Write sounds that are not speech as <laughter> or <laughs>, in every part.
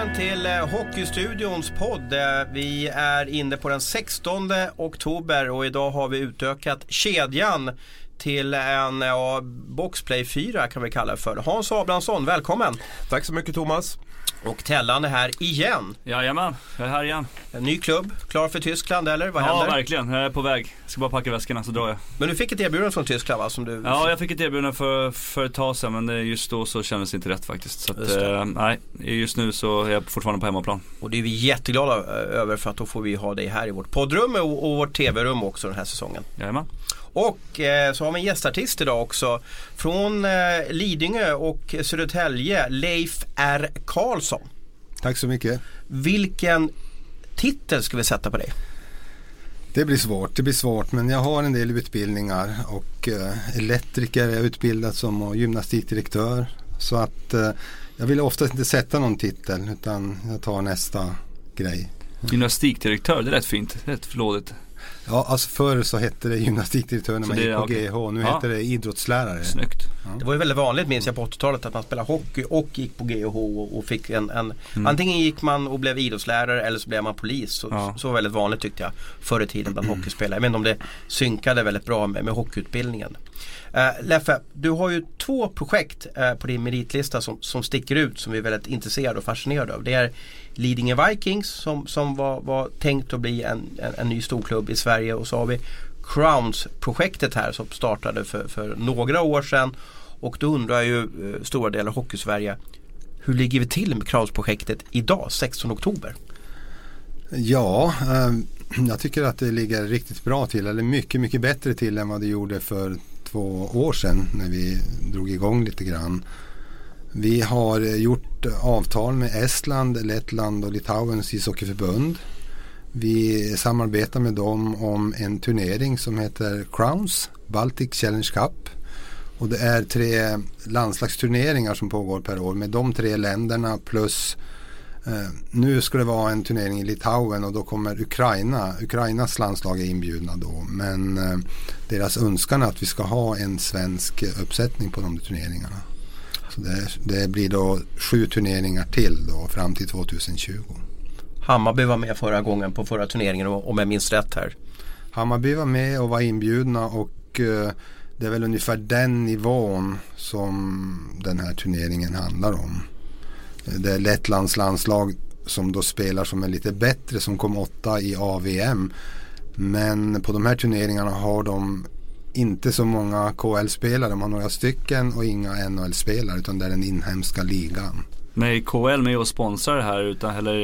välkommen till eh, Hockeystudions podd. Eh, vi är inne på den 16 oktober och idag har vi utökat kedjan till en ja, boxplay 4 kan vi kalla det för. Hans Abrahamsson, välkommen! Tack så mycket Thomas. Och Tellan är här igen. Jajamän, jag är här igen. En ny klubb, klar för Tyskland eller vad ja, händer? verkligen. Jag är på väg. Jag ska bara packa väskorna så drar jag. Men du fick ett erbjudande från Tyskland va? Som du... Ja, jag fick ett erbjudande för, för ett tag sedan men just då så kändes det inte rätt faktiskt. Så att, Just eh, nej, just nu så är jag fortfarande på hemmaplan. Och det är vi jätteglada eh, över för att då får vi ha dig här i vårt poddrum och, och vårt tv-rum också den här säsongen. Jajamän. Och eh, så har vi en gästartist idag också. Från eh, Lidingö och Södertälje, Leif R. Karlsson. Tack så mycket. Vilken titel ska vi sätta på dig? Det blir svårt, det blir svårt men jag har en del utbildningar och eh, elektriker är jag utbildad som och gymnastikdirektör. Så att eh, jag vill oftast inte sätta någon titel utan jag tar nästa grej. Gymnastikdirektör, det är rätt fint. Rätt flådigt. Ja, alltså förr så hette det gymnastikdirektör när Så man det- gick på okej. GH. Nu Ja. heter det idrottslärare. Snyggt. Det var ju väldigt vanligt minns jag på 80-talet att man spelade hockey och gick på GH och, och fick en, en Mm. Antingen gick man och blev idrottslärare eller så blev man polis. Så, Ja. så var väldigt vanligt tyckte jag förr i tiden bland hockeyspelare. Jag vet inte om det synkade väldigt bra med, med hockeyutbildningen. Uh, Leffe, du har ju två projekt eh, på din meritlista som, som sticker ut som vi är väldigt intresserade och fascinerade av. Det är Lidingö Vikings som, som var, var tänkt att bli en, en, en ny storklubb i Sverige och så har vi Crowns-projektet här som startade för, för några år sedan. Och då undrar ju eh, stora delar av Hockeysverige hur ligger vi till med Crowns-projektet idag, 16 oktober? Ja, eh, jag tycker att det ligger riktigt bra till. Eller mycket, mycket bättre till än vad det gjorde för två år sedan när vi drog igång lite grann. Vi har gjort avtal med Estland, Lettland och Litauens ishockeyförbund. Vi samarbetar med dem om en turnering som heter Crowns, Baltic Challenge Cup. Och det är tre landslagsturneringar som pågår per år med de tre länderna plus Eh, nu ska det vara en turnering i Litauen och då kommer Ukraina. Ukrainas landslag är inbjudna då. Men eh, deras önskan är att vi ska ha en svensk uppsättning på de turneringarna. Det, det blir då sju turneringar till då fram till 2020. Hammarby var med förra gången på förra turneringen om jag minns rätt här. Hammarby var med och var inbjudna och eh, det är väl ungefär den nivån som den här turneringen handlar om. Det är Lettlands landslag som då spelar som är lite bättre som kom åtta i AVM. Men på de här turneringarna har de inte så många KL-spelare. De har några stycken och inga NHL-spelare utan det är den inhemska ligan. Men är KL med och sponsrar det här utan, eller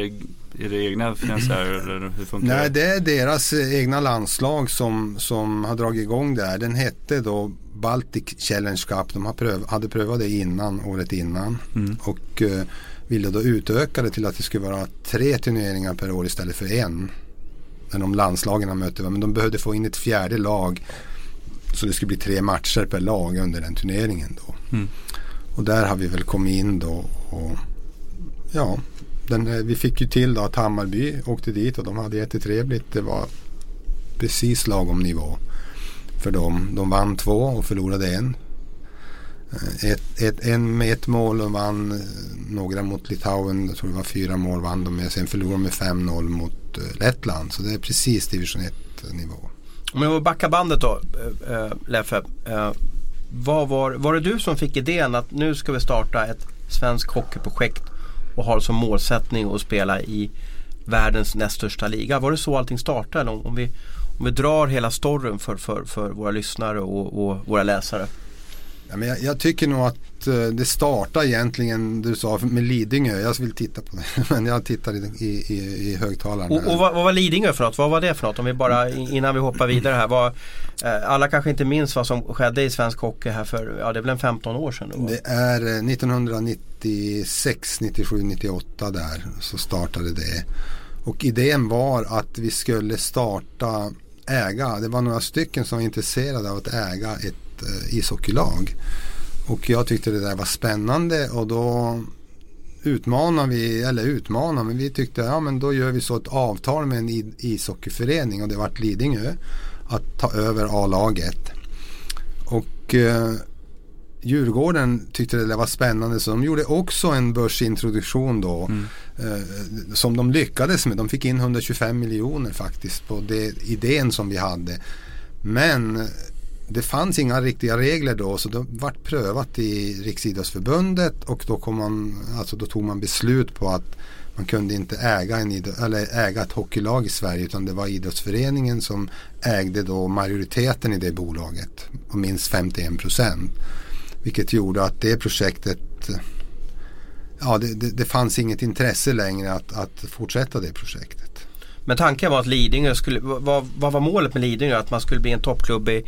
är det egna finansiärer <clears throat> eller hur funkar Nej, det? är deras egna landslag som, som har dragit igång det här. Den hette då Baltic Challenge Cup. De hade prövat det innan, året innan. Mm. Och eh, ville då utöka det till att det skulle vara tre turneringar per år istället för en. När de landslagen mötte. Men de behövde få in ett fjärde lag. Så det skulle bli tre matcher per lag under den turneringen då. Mm. Och där har vi väl kommit in då. Och, ja, den, eh, vi fick ju till då att Hammarby åkte dit och de hade jättetrevligt. Det var precis lagom nivå för dem. De vann två och förlorade en. Eh, Ett, ett, en med ett mål och vann eh, några mot Litauen. Jag tror det var fyra mål vann de med. Sen förlorade de med 5-0 mot Lettland. Så det är precis division 1 nivå. Om jag backar bandet då, eh, eh, Leffe. Eh, vad var, var det du som fick idén att nu ska vi starta ett svenskt hockeyprojekt och har som målsättning att spela i världens näst största liga? Var det så allting startade? Om, om, vi, om vi drar hela storyn för, för, för våra lyssnare och, och våra läsare. Ja, men jag, jag tycker nog att eh, det startar egentligen, du sa, med Lidingö. Jag vill titta på det. <laughs> Men jag tittar i, i, i, högtalaren. Och, och vad, vad var Lidingö för något? Vad var det för något? Om vi bara innan vi hoppar vidare här. Vad, eh, alla kanske inte minns vad som skedde i svensk hockey här för, ja det är väl en 15 år sedan då? Det är eh, 1996, 97, 98 där så startade det. Och idén var att vi skulle starta, äga, det var några stycken som var intresserade av att äga ett eh, ishockeylag. Och jag tyckte det där var spännande och då utmanar vi, eller utmanar, men vi tyckte ja men då gör vi så ett avtal med en ishockeyförening och det vart Lidingö att ta över A-laget. Och eh, Djurgården tyckte det var spännande så de gjorde också en börsintroduktion då. Mm. Eh, som de lyckades med. De fick in 125 miljoner faktiskt på det, idén som vi hade. Men det fanns inga riktiga regler då så det vart prövat i Riksidrottsförbundet och då, kom man, alltså då tog man beslut på att man kunde inte äga, en, eller äga ett hockeylag i Sverige utan det var idrottsföreningen som ägde då majoriteten i det bolaget och minst 51 procent. Vilket gjorde att det projektet ja, det, det, det fanns inget intresse längre att, att fortsätta det projektet. Men tanken var att Lidingö skulle, vad, vad var målet med Lidingö? Att man skulle bli en toppklubb i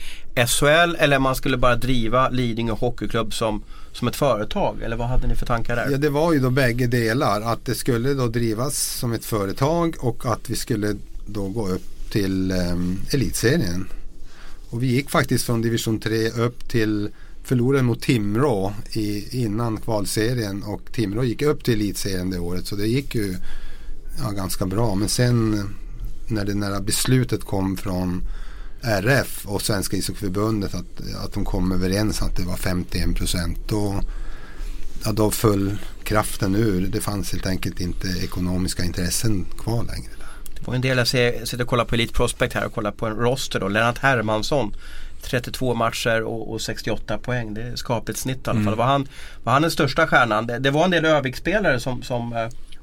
SHL eller man skulle bara driva Lidingö Hockeyklubb som, som ett företag? Eller vad hade ni för tankar där? Ja det var ju då bägge delar. Att det skulle då drivas som ett företag och att vi skulle då gå upp till um, elitserien. Och vi gick faktiskt från division 3 upp till förlorade mot Timrå i, innan kvalserien och Timrå gick upp till elitserien det året så det gick ju ja, ganska bra. Men sen när det nära beslutet kom från RF och Svenska ishockeyförbundet att, att de kom överens att det var 51 procent. Då, ja, då föll kraften ur. Det fanns helt enkelt inte ekonomiska intressen kvar längre. Det var en del, jag sitter och kollar på Elite Prospect här och kollar på en roster då. Lennart Hermansson 32 matcher och, och 68 poäng. Det är skapligt snitt i alla fall. Mm. Var, han, var han den största stjärnan? Det, det var en del Övik-spelare som, som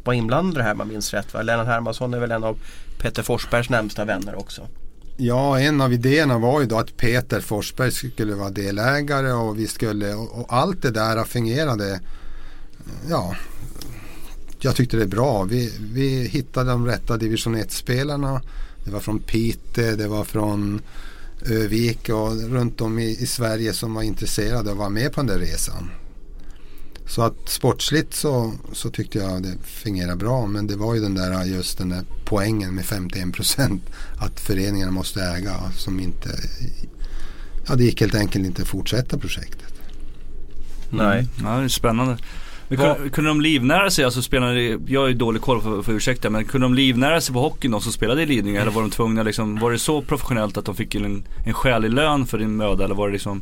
uh, var inblandade här om man minns rätt. Va? Lennart Hermansson är väl en av Peter Forsbergs närmsta vänner också. Ja, en av idéerna var ju då att Peter Forsberg skulle vara delägare och vi skulle och, och allt det där fungerade. Eh, ja, jag tyckte det är bra. Vi, vi hittade de rätta division 1-spelarna. Det var från Pite, det var från Övik och runt om i, i, Sverige som var intresserade av att vara med på den där resan. Så att sportsligt så, så tyckte jag det fungerade bra men det var ju den där just den där poängen med 51 procent att föreningarna måste äga som inte ja det gick helt enkelt inte att fortsätta projektet. Nej. Mm. Ja, det är spännande. Men kunde, kunde de livnära sig, alltså spelade, jag ju dålig koll för, för ursäkta, men kunde de livnära sig på hockeyn de som spelade i Lidingö? Eller var de tvungna liksom, var det så professionellt att de fick en, en skälig lön för din möda eller var det liksom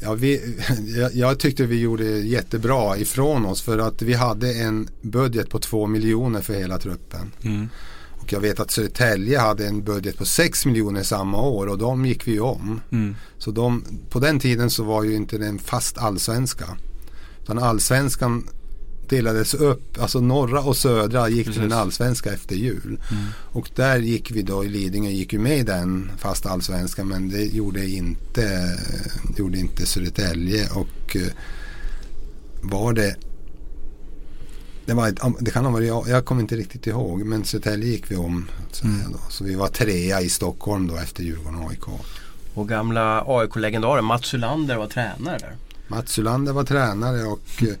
Ja, vi, <laughs> jag, jag, tyckte vi gjorde jättebra ifrån oss för att vi hade en budget på två miljoner för hela truppen. Mm. Och jag vet att Södertälje hade en budget på 6 miljoner samma år och de gick vi om. Mm. Så de, på den tiden så var ju inte det en fast allsvenska. Utan allsvenskan delades upp, alltså norra och södra gick till den allsvenska efter jul. Mm. Och där gick vi då i Lidingö, gick ju med i den fast allsvenska men det gjorde inte, gjorde inte Södertälje och eh, var det det, var ett, det kan ha varit, jag, jag kommer inte riktigt ihåg men Södertälje gick vi om. Så, mm. då, så vi var trea i Stockholm då efter Djurgården och AIK. Och gamla AIK-legendaren Mats Ulander var tränare där. Mats Ulander var tränare och eh,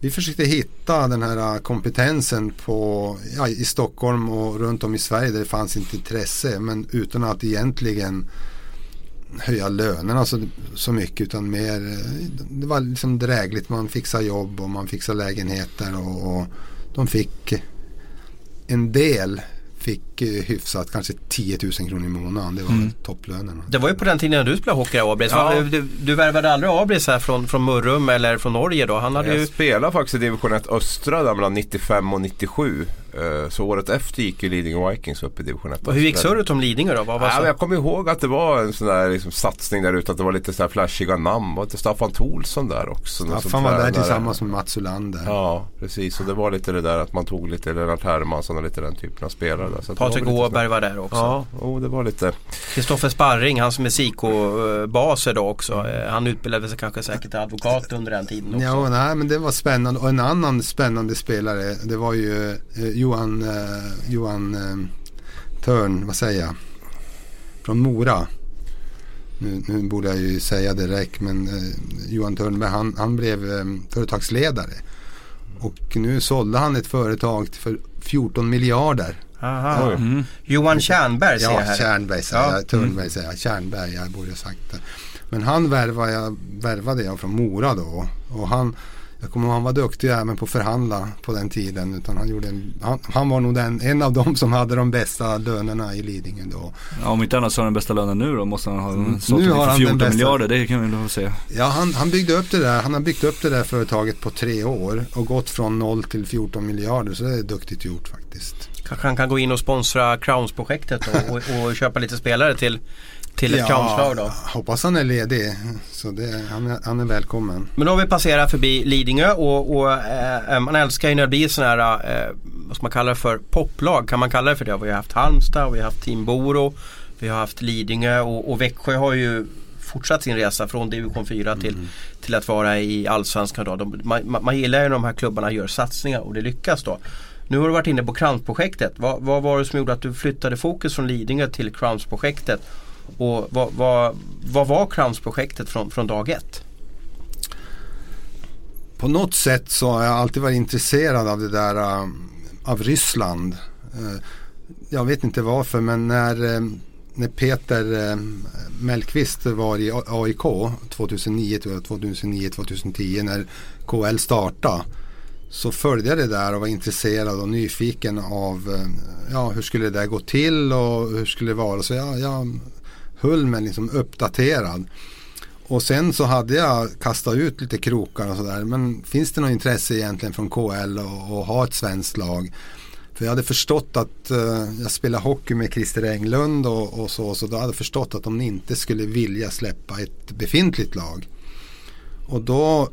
vi försökte hitta den här äh, kompetensen på, ja, i Stockholm och runt om i Sverige där det fanns inte intresse men utan att egentligen höja lönerna så, så mycket utan mer det var liksom drägligt. Man fixade jobb och man fixade lägenheter och, och de fick en del fick eh, hyfsat kanske 10 000 kronor i månaden. Det var mm. topplönerna. Det var ju på den tiden när du spelade hockey i Abris. Ja. Du, du värvade aldrig Abris här från, från Murrum eller från Norge då? Han hade jag ju... spelade faktiskt i division 1 östra där mellan 95 och 97. Eh, så året efter gick ju Lidingö Vikings upp i division 1. Och hur gick surret om Lidingö då? Vad var ja, jag kommer ihåg att det var en sån där liksom satsning där ute. Att det var lite så här flashiga namn. Var inte Staffan Tholsson där också? Staffan var där tillsammans med Mats Ulander. Ja, precis. Och det var lite det där att man tog lite Lennart Hermansson och lite den typen av spelare. Där. Patrik Åberg var där också. Ja, oh, det var lite. Kristoffer Sparring, han som är SIKO-baser då också. Eh, han utbildade sig kanske säkert till advokat under den tiden också. Ja, nej, men det var spännande. Och en annan spännande spelare det var ju eh, Johan eh, Johan eh, Törn, vad säger jag, från Mora. Nu, nu borde jag ju säga det direkt men eh, Johan Törnberg han, han blev eh, företagsledare. Och nu sålde han ett företag för 14 miljarder. Aha. Mm. Johan Tjärnberg säger jag här. Säger ja. jag. Törnberg mm. säger jag. Tjärnberg, jag borde ha sagt det. Men han värvade jag, värvade jag från Mora då. Och han, jag kommer ihåg han var duktig även på att förhandla på den tiden. Utan han, gjorde en, han, han var nog den, en av dem som hade de bästa lönerna i Lidingö då. Ja, om inte annars har han den bästa lönen nu då måste han ha mm. sålt nu har för 14 bästa, miljarder, det kan vi nog säga. Ja, han, han byggde upp det där, han har byggt upp det där företaget på tre år och gått från 0 till 14 miljarder så det är duktigt gjort faktiskt. Kanske han kan gå in och sponsra Crowns-projektet och, och, och köpa lite spelare till till ett ja, då? hoppas han är ledig. Så det, han, är, han är välkommen. Men då har vi passerat förbi Lidingö och, och eh, man älskar ju när det blir sådana här, eh, vad ska man kalla det för, poplag. Kan man kalla det för det? Vi har haft Halmstad, vi har haft Team Boro, vi har haft Lidingö och, och Växjö har ju fortsatt sin resa från division 4 till, mm. till att vara i allsvenskan. Då. De, man, man gillar ju när de här klubbarna gör satsningar och det lyckas då. Nu har du varit inne på Crowns-projektet. Vad, vad var det som gjorde att du flyttade fokus från Lidingö till Crowns-projektet? Och vad, vad, vad var Crowns-projektet från, från dag ett? På något sätt så har jag alltid varit intresserad av det där eh, av Ryssland. Eh, jag vet inte varför men när, eh, när Peter Mellqvist var i AIK 2009 2010 när KL startade så följde jag det där och var intresserad och nyfiken av ja, hur skulle det där gå till och hur skulle det vara. Så jag, jag höll mig liksom uppdaterad. Och sen så hade jag kastat ut lite krokar och sådär. Men finns det något intresse egentligen från KL att ha ett svenskt lag? För jag hade förstått att uh, jag spelade hockey med Christer Englund och, och, så. Så då hade jag förstått att de inte skulle vilja släppa ett befintligt lag. Och då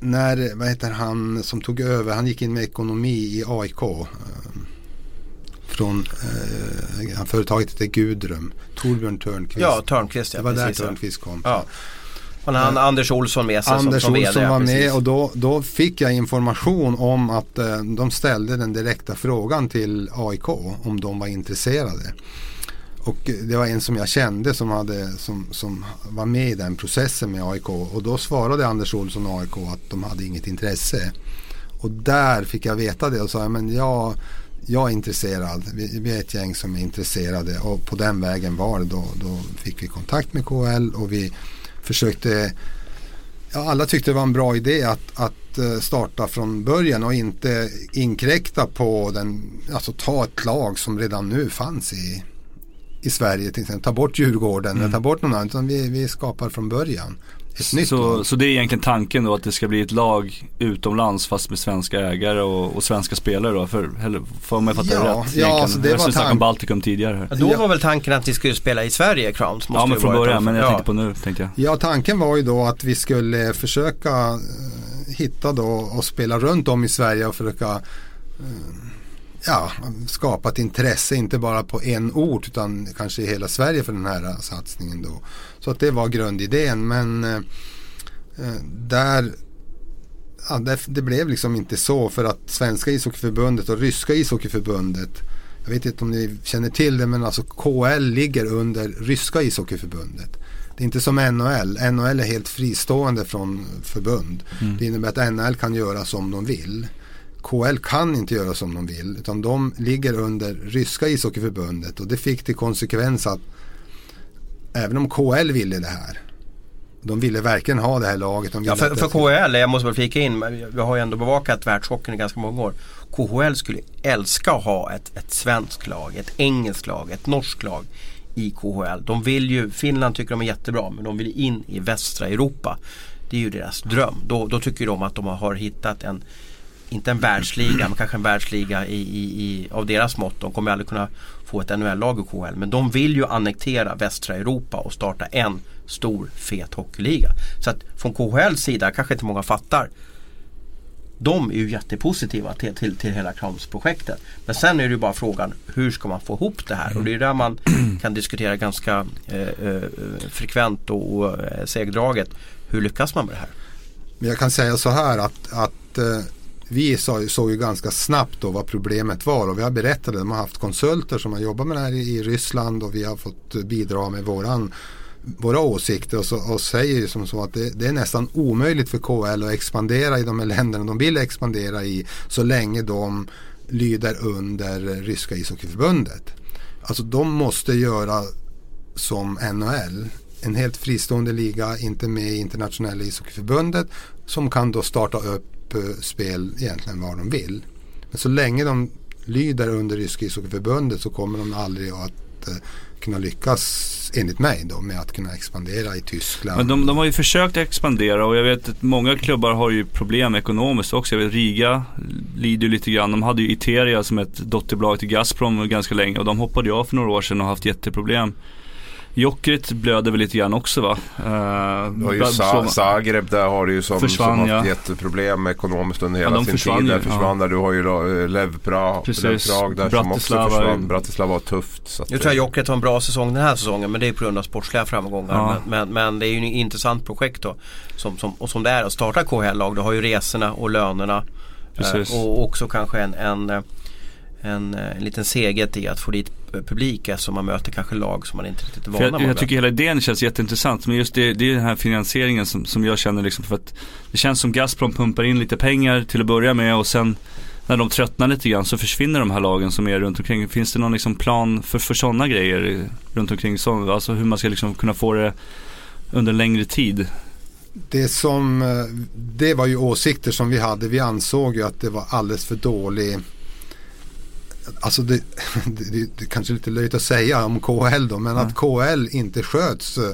när, vad heter han som tog över, han gick in med ekonomi i AIK. Uh, eh, från eh, företaget heter Gudrum. Torbjörn Törnqvist. Ja, Törnqvist. Ja, det var där Törnqvist kom. Ja. Och han eh, Anders Olsson med sig Anders som, som Olsson var med och då, då fick jag information om att eh, de ställde den direkta frågan till AIK om de var intresserade. Och det var en som jag kände som, hade, som, som var med i den processen med AIK. Och då svarade Anders Olsson och AIK att de hade inget intresse. Och där fick jag veta det och sa men jag jag är intresserad. Vi, vi, är ett gäng som är intresserade och på den vägen var det. Då, då fick vi kontakt med KL och vi försökte Ja, alla tyckte det var en bra idé att, att eh, starta från början och inte inkräkta på den, alltså ta ett lag som redan nu fanns i, i Sverige. Till exempel. Ta bort Djurgården mm. eller ta bort någon annan. Utan vi, vi skapar från början ett nytt så, lag. så det är egentligen tanken då att det ska bli ett lag utomlands fast med svenska ägare och, och svenska spelare då? För, eller, får man fatta ja, det rätt? Ja, alltså det jag var tanken. om Baltikum tidigare. Här. Ja, då var väl tanken att ni skulle spela i Sverige, Crowns? ja, men från början, men jag ja. tänkte på nu, tänkte jag. Ja, tanken var ju då att vi skulle försöka uh, hitta då och spela runt om i Sverige och försöka uh, ja, skapa ett intresse, inte bara på en ort utan kanske i hela Sverige för den här satsningen då. Så att det var grundidén men eh, eh, där ja, det, det, blev liksom inte så för att svenska ishockeyförbundet och ryska ishockeyförbundet jag vet inte om ni känner till det men alltså KL ligger under ryska ishockeyförbundet. Det är inte som NHL. NHL är helt fristående från förbund. Mm. Det innebär att NHL kan göra som de vill. KL kan inte göra som de vill utan de ligger under ryska ishockeyförbundet och det fick till konsekvens att även om KL ville det här de ville verkligen ha det här laget. De ja, för, för KHL, jag måste väl flika in, vi har ju ändå bevakat världshockeyn i ganska många år. KHL skulle älska att ha ett, ett svenskt lag, ett engelskt lag, ett norskt lag i KHL. De vill ju, Finland tycker de är jättebra men de vill in i västra Europa. Det är ju deras dröm. Då, då tycker de att de har hittat en inte en världsliga, men kanske en världsliga i, i, i, av deras mått. De kommer aldrig kunna på ett NHL-lag i KHL. Men de vill ju annektera västra Europa och starta en stor fet hockeyliga. Så att från KHLs sida, kanske inte många fattar, de är ju jättepositiva till, till, till hela Krams-projektet. Men sen är det ju bara frågan hur ska man få ihop det här? Och det är där man kan diskutera ganska eh, eh, frekvent och, och eh, segdraget. Hur lyckas man med det här? Jag kan säga så här att, att eh, vi såg ju ganska snabbt då vad problemet var och vi har berättat det. De har haft konsulter som har jobbat med det här i, Ryssland och vi har fått bidra med våran våra åsikter och, så, och säger ju som så att det, det, är nästan omöjligt för KL att expandera i de här länderna de vill expandera i så länge de lyder under ryska ishockeyförbundet. Alltså de måste göra som NHL en helt fristående liga, inte med i internationella ishockeyförbundet som kan då starta upp spel egentligen var de vill. Men så länge de lyder under Ryska ishockeyförbundet så kommer de aldrig att eh, kunna lyckas enligt mig då med att kunna expandera i Tyskland. Men de, de, har ju försökt expandera och jag vet att många klubbar har ju problem ekonomiskt också. Jag vet Riga lider ju lite grann. De hade ju Iteria som ett dotterbolag till Gazprom ganska länge och de hoppade ju av för några år sedan och haft jätteproblem. Jokerit blöder väl lite grann också va? Uh, du har ju Sa Zagreb där har du ju som, försvann, som haft jätteproblem ekonomiskt under hela ja, sin tid. Där försvann ja. där. Du har ju Lev Prag, där som också försvann. Bratislava var tufft. Så jag tror att Jokerit har en bra säsong den här säsongen men det är på grund av sportsliga framgångar. Ja. Men, men, men, det är ju ett intressant projekt då. Som, som, och som det är att starta KHL-lag. Du har ju resorna och lönerna. Uh, och också kanske en, en eh, en, eh, en liten seget i att få dit publik eftersom man möter kanske lag som man inte riktigt är vana med. Jag, jag tycker hela idén känns jätteintressant men just det, det är den här finansieringen som, som jag känner liksom för att det känns som Gazprom pumpar in lite pengar till att börja med och sen när de tröttnar lite grann så försvinner de här lagen som är runt omkring. Finns det någon liksom plan för, för sådana grejer runt omkring? Så, alltså hur man ska liksom kunna få det under längre tid? Det som, eh, det var ju åsikter som vi hade. Vi ansåg ju att det var alldeles för dålig Alltså <laughs> det, det, det, kanske är lite löjligt att säga om KHL då men mm. att KHL inte sköts eh,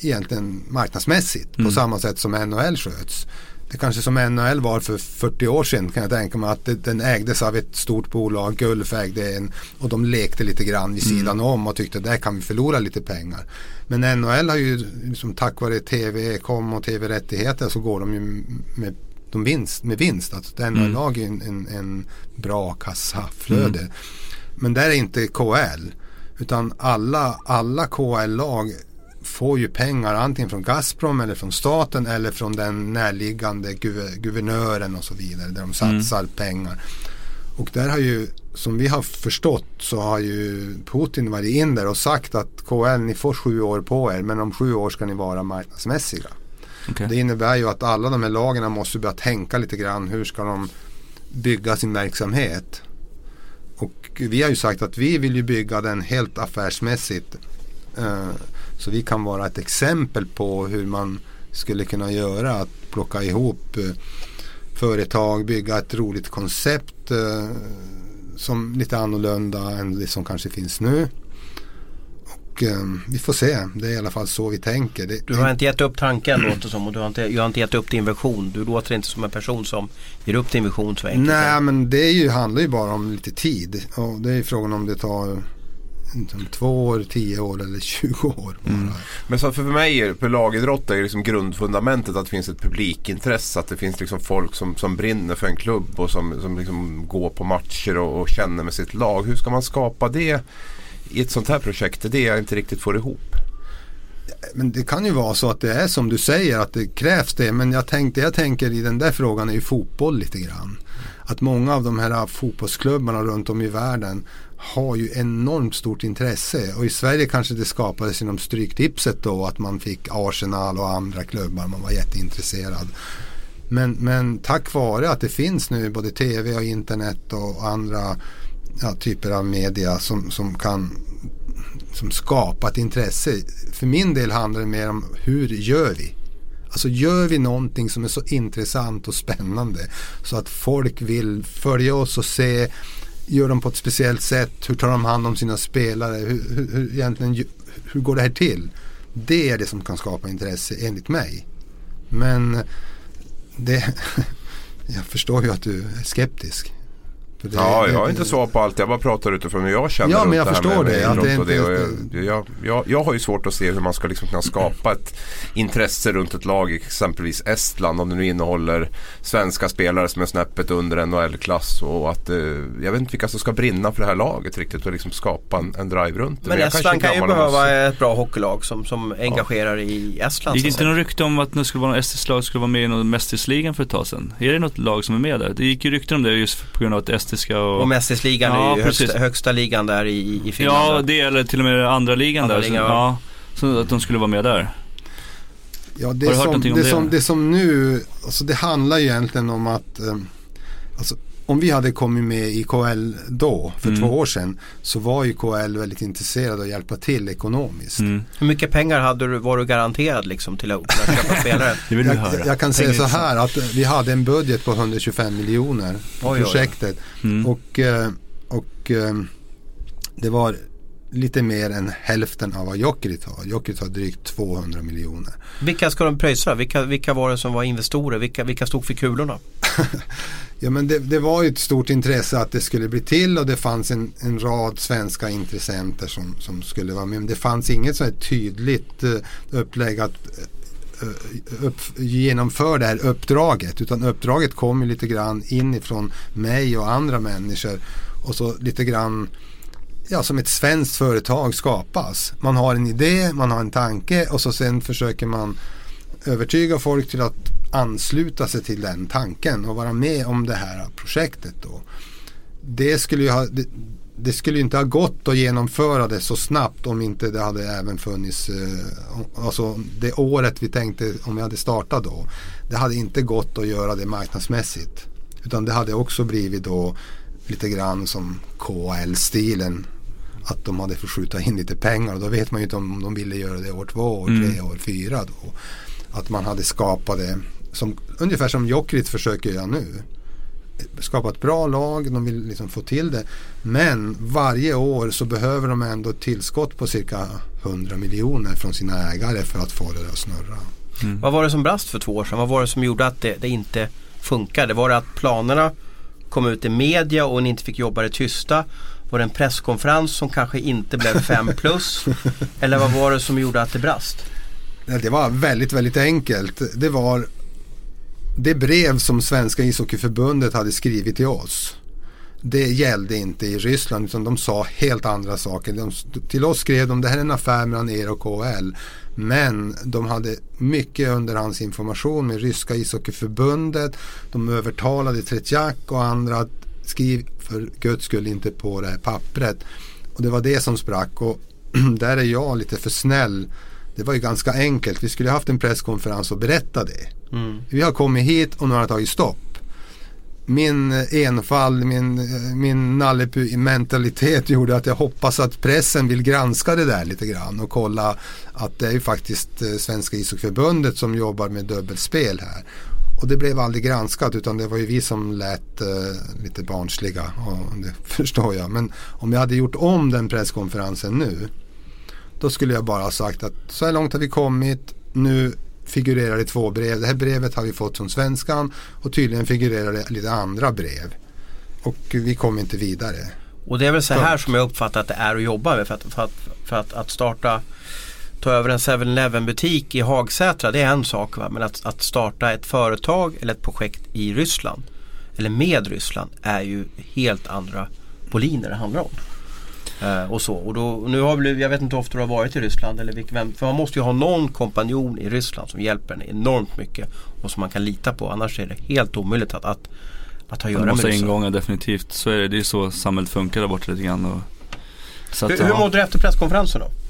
egentligen marknadsmässigt mm. på samma sätt som NHL sköts. Det kanske som NHL var för 40 år sedan kan jag tänka mig att det, den ägdes av ett stort bolag, Gulf ägde en och de lekte lite grann vid mm. sidan mm. om och tyckte där kan vi förlora lite pengar. Men NHL har ju liksom tack vare tv, kom och tv-rättigheter så går de ju med de vinst, med vinst. Alltså den mm. lag en, en, en bra kassaflöde. Mm. Men där är inte KL. Utan alla, alla KL-lag får ju pengar antingen från Gazprom eller från staten eller från den närliggande guvernören och så vidare. Där de mm. satsar mm. pengar. Och där har ju, som vi har förstått, så har ju Putin varit in där och sagt att KL, ni får sju år på er, men om sju år ska ni vara marknadsmässiga. Okay. Det innebär ju att alla de här lagen måste börja tänka lite grann. Hur ska de bygga sin verksamhet? Och vi har ju sagt att vi vill ju bygga den helt affärsmässigt. Eh, så vi kan vara ett exempel på hur man skulle kunna göra. Att plocka ihop eh, företag, bygga ett roligt koncept eh, som lite annorlunda än det som kanske finns nu. Och eh, vi får se. Det är i alla fall så vi tänker. Det, du har inte gett upp tanken låter som och du har inte, jag har inte gett upp din vision. Du låter inte som en person som ger upp din vision så enkelt. Nej men det är ju, handlar ju bara om lite tid. Och det är frågan om det tar två år, tio år eller 20 år. Mm. Men så för mig, för lagidrott är liksom grundfundamentet att det finns ett publikintresse. Att det finns liksom folk som, som brinner för en klubb och som, som liksom går på matcher och, och känner med sitt lag. Hur ska man skapa det i ett sånt här projekt. Det är det jag inte riktigt får ihop. Men det kan ju vara så att det är som du säger att det krävs det. Men jag tänkte, jag tänker i den där frågan är ju fotboll lite grann. Att många av de här fotbollsklubbarna runt om i världen har ju enormt stort intresse. Och i Sverige kanske det skapades genom Stryktipset då att man fick Arsenal och andra klubbar. Man var jätteintresserad. Men, men tack vare att det finns nu både tv och internet och andra ja, typer av media som, som kan som skapa ett intresse. För min del handlar det mer om hur gör vi? Alltså gör vi någonting som är så intressant och spännande så att folk vill följa oss och se Gör de på ett speciellt sätt? Hur tar de hand om sina spelare? Hur, hur, hur, egentligen, hur går det här till? Det är det som kan skapa intresse enligt mig. Men det, <laughs> jag förstår ju att du är skeptisk. Det, ja, jag har inte svar på allt. Jag bara pratar utifrån hur jag känner. Ja, men jag förstår det. Att det, inte, det jag, jag, jag, jag, har ju svårt att se hur man ska liksom kunna skapa ett intresse runt ett lag, exempelvis Estland, om det nu innehåller svenska spelare som är snäppet under NHL-klass. Och att, eh, jag vet inte vilka som ska brinna för det här laget riktigt och liksom skapa en, en drive runt det. Men, men Estland kan ju behöva ett bra hockeylag som, som engagerar ja. i Estland. Det gick inte något rykte om att det skulle vara något estiskt lag skulle vara med i mästersligan för ett tag sedan? Är det något lag som är med där? Det gick ju rykten om det just på grund av att estiska och... Och mästersligan ja, är ju högsta, högsta, ligan där i, i Finland. Ja, det eller till och med andra ligan andra där. Ligan, så, ja. så att de skulle vara med där. Ja, det, som, det, det? Som, det som nu, alltså det handlar ju egentligen om att eh, alltså, om vi hade kommit med i KL då, för mm. två år sedan, så var ju KL väldigt intresserad av att hjälpa till ekonomiskt. Mm. Hur mycket pengar hade du, var du garanterad liksom till att köpa <laughs> spelare? jag, jag, jag, kan säga så här att vi hade en budget på 125 miljoner på projektet. Mm. Och, eh, och eh, det var lite mer än hälften av vad Jokerit har. Jokerit har drygt 200 miljoner. Vilka ska de pröjsa? Vilka, vilka var det som var investorer? Vilka, vilka stod för kulorna? <laughs> ja men det, det, var ju ett stort intresse att det skulle bli till och det fanns en, en rad svenska intressenter som, som skulle vara med. Men det fanns inget så här tydligt uh, upplägg att uh, upp, genomföra det här uppdraget. Utan uppdraget kom ju lite grann inifrån mig och andra människor. Och så lite grann ja, som ett svenskt företag skapas. Man har en idé, man har en tanke och så sen försöker man övertyga folk till att ansluta sig till den tanken och vara med om det här projektet. Då. Det skulle ju ha, det, det skulle inte ha gått att genomföra det så snabbt om inte det hade även funnits, eh, alltså det året vi tänkte om vi hade startat då. Det hade inte gått att göra det marknadsmässigt. Utan det hade också blivit då lite grann som KL-stilen att de hade fått skjuta in lite pengar och då vet man ju inte om de ville göra det år två, år tre, mm. år fyra. Då. Att man hade skapat det som, ungefär som Jokerit försöker göra nu. Skapa ett bra lag, de vill liksom få till det. Men varje år så behöver de ändå ett tillskott på cirka 100 miljoner från sina ägare för att få det att snurra. Mm. Vad var det som brast för två år sedan? Vad var det som gjorde att det, det inte funkade? Var det att planerna kom ut i media och ni inte fick jobba det tysta? Var det en presskonferens som kanske inte blev 5 <laughs> plus? Eller vad var det som gjorde att det brast? Det var väldigt, väldigt enkelt. Det var det brev som Svenska ishockeyförbundet hade skrivit till oss. Det gällde inte i Ryssland utan de sa helt andra saker. De, till oss skrev de det här är en affär mellan er och KHL. Men de hade mycket underhandsinformation med ryska ishockeyförbundet. De övertalade Tretjak och andra att skriv för guds skull inte på det här pappret. Och det var det som sprack och <clears throat> där är jag lite för snäll. Det var ju ganska enkelt. Vi skulle haft en presskonferens och berätta det. Mm. Vi har kommit hit och nu har det tagit stopp. Min enfall, min, min Nallepu-mentalitet gjorde att jag hoppas att pressen vill granska det där lite grann och kolla att det är ju faktiskt eh, Svenska ishockeyförbundet som jobbar med dubbelspel här. Och det blev aldrig granskat utan det var ju vi som lät uh, lite barnsliga. Och det <laughs> förstår jag. Men om jag hade gjort om den presskonferensen nu. Då skulle jag bara ha sagt att så här långt har vi kommit. Nu figurerar det två brev. Det här brevet har vi fått från svenskan. Och tydligen figurerar det lite andra brev. Och vi kommer inte vidare. Och det är väl så här som jag uppfattar att det är att jobba med. För att, för att, för att, att starta ta över en 7-Eleven butik i Hagsätra det är en sak. Va? Men att, att starta ett företag eller ett projekt i Ryssland eller med Ryssland är ju helt andra boliner det handlar om. Uh, och så. Och då, nu har vi, jag vet inte hur ofta du har varit i Ryssland. Eller vilken, för man måste ju ha någon kompanjon i Ryssland som hjälper en enormt mycket. Och som man kan lita på. Annars är det helt omöjligt att, att, att ha att göra med Ryssland. ingångar definitivt. Så är det. Det är så samhället funkar där borta lite grann. Och, så att, hur, hur mådde du efter presskonferensen då?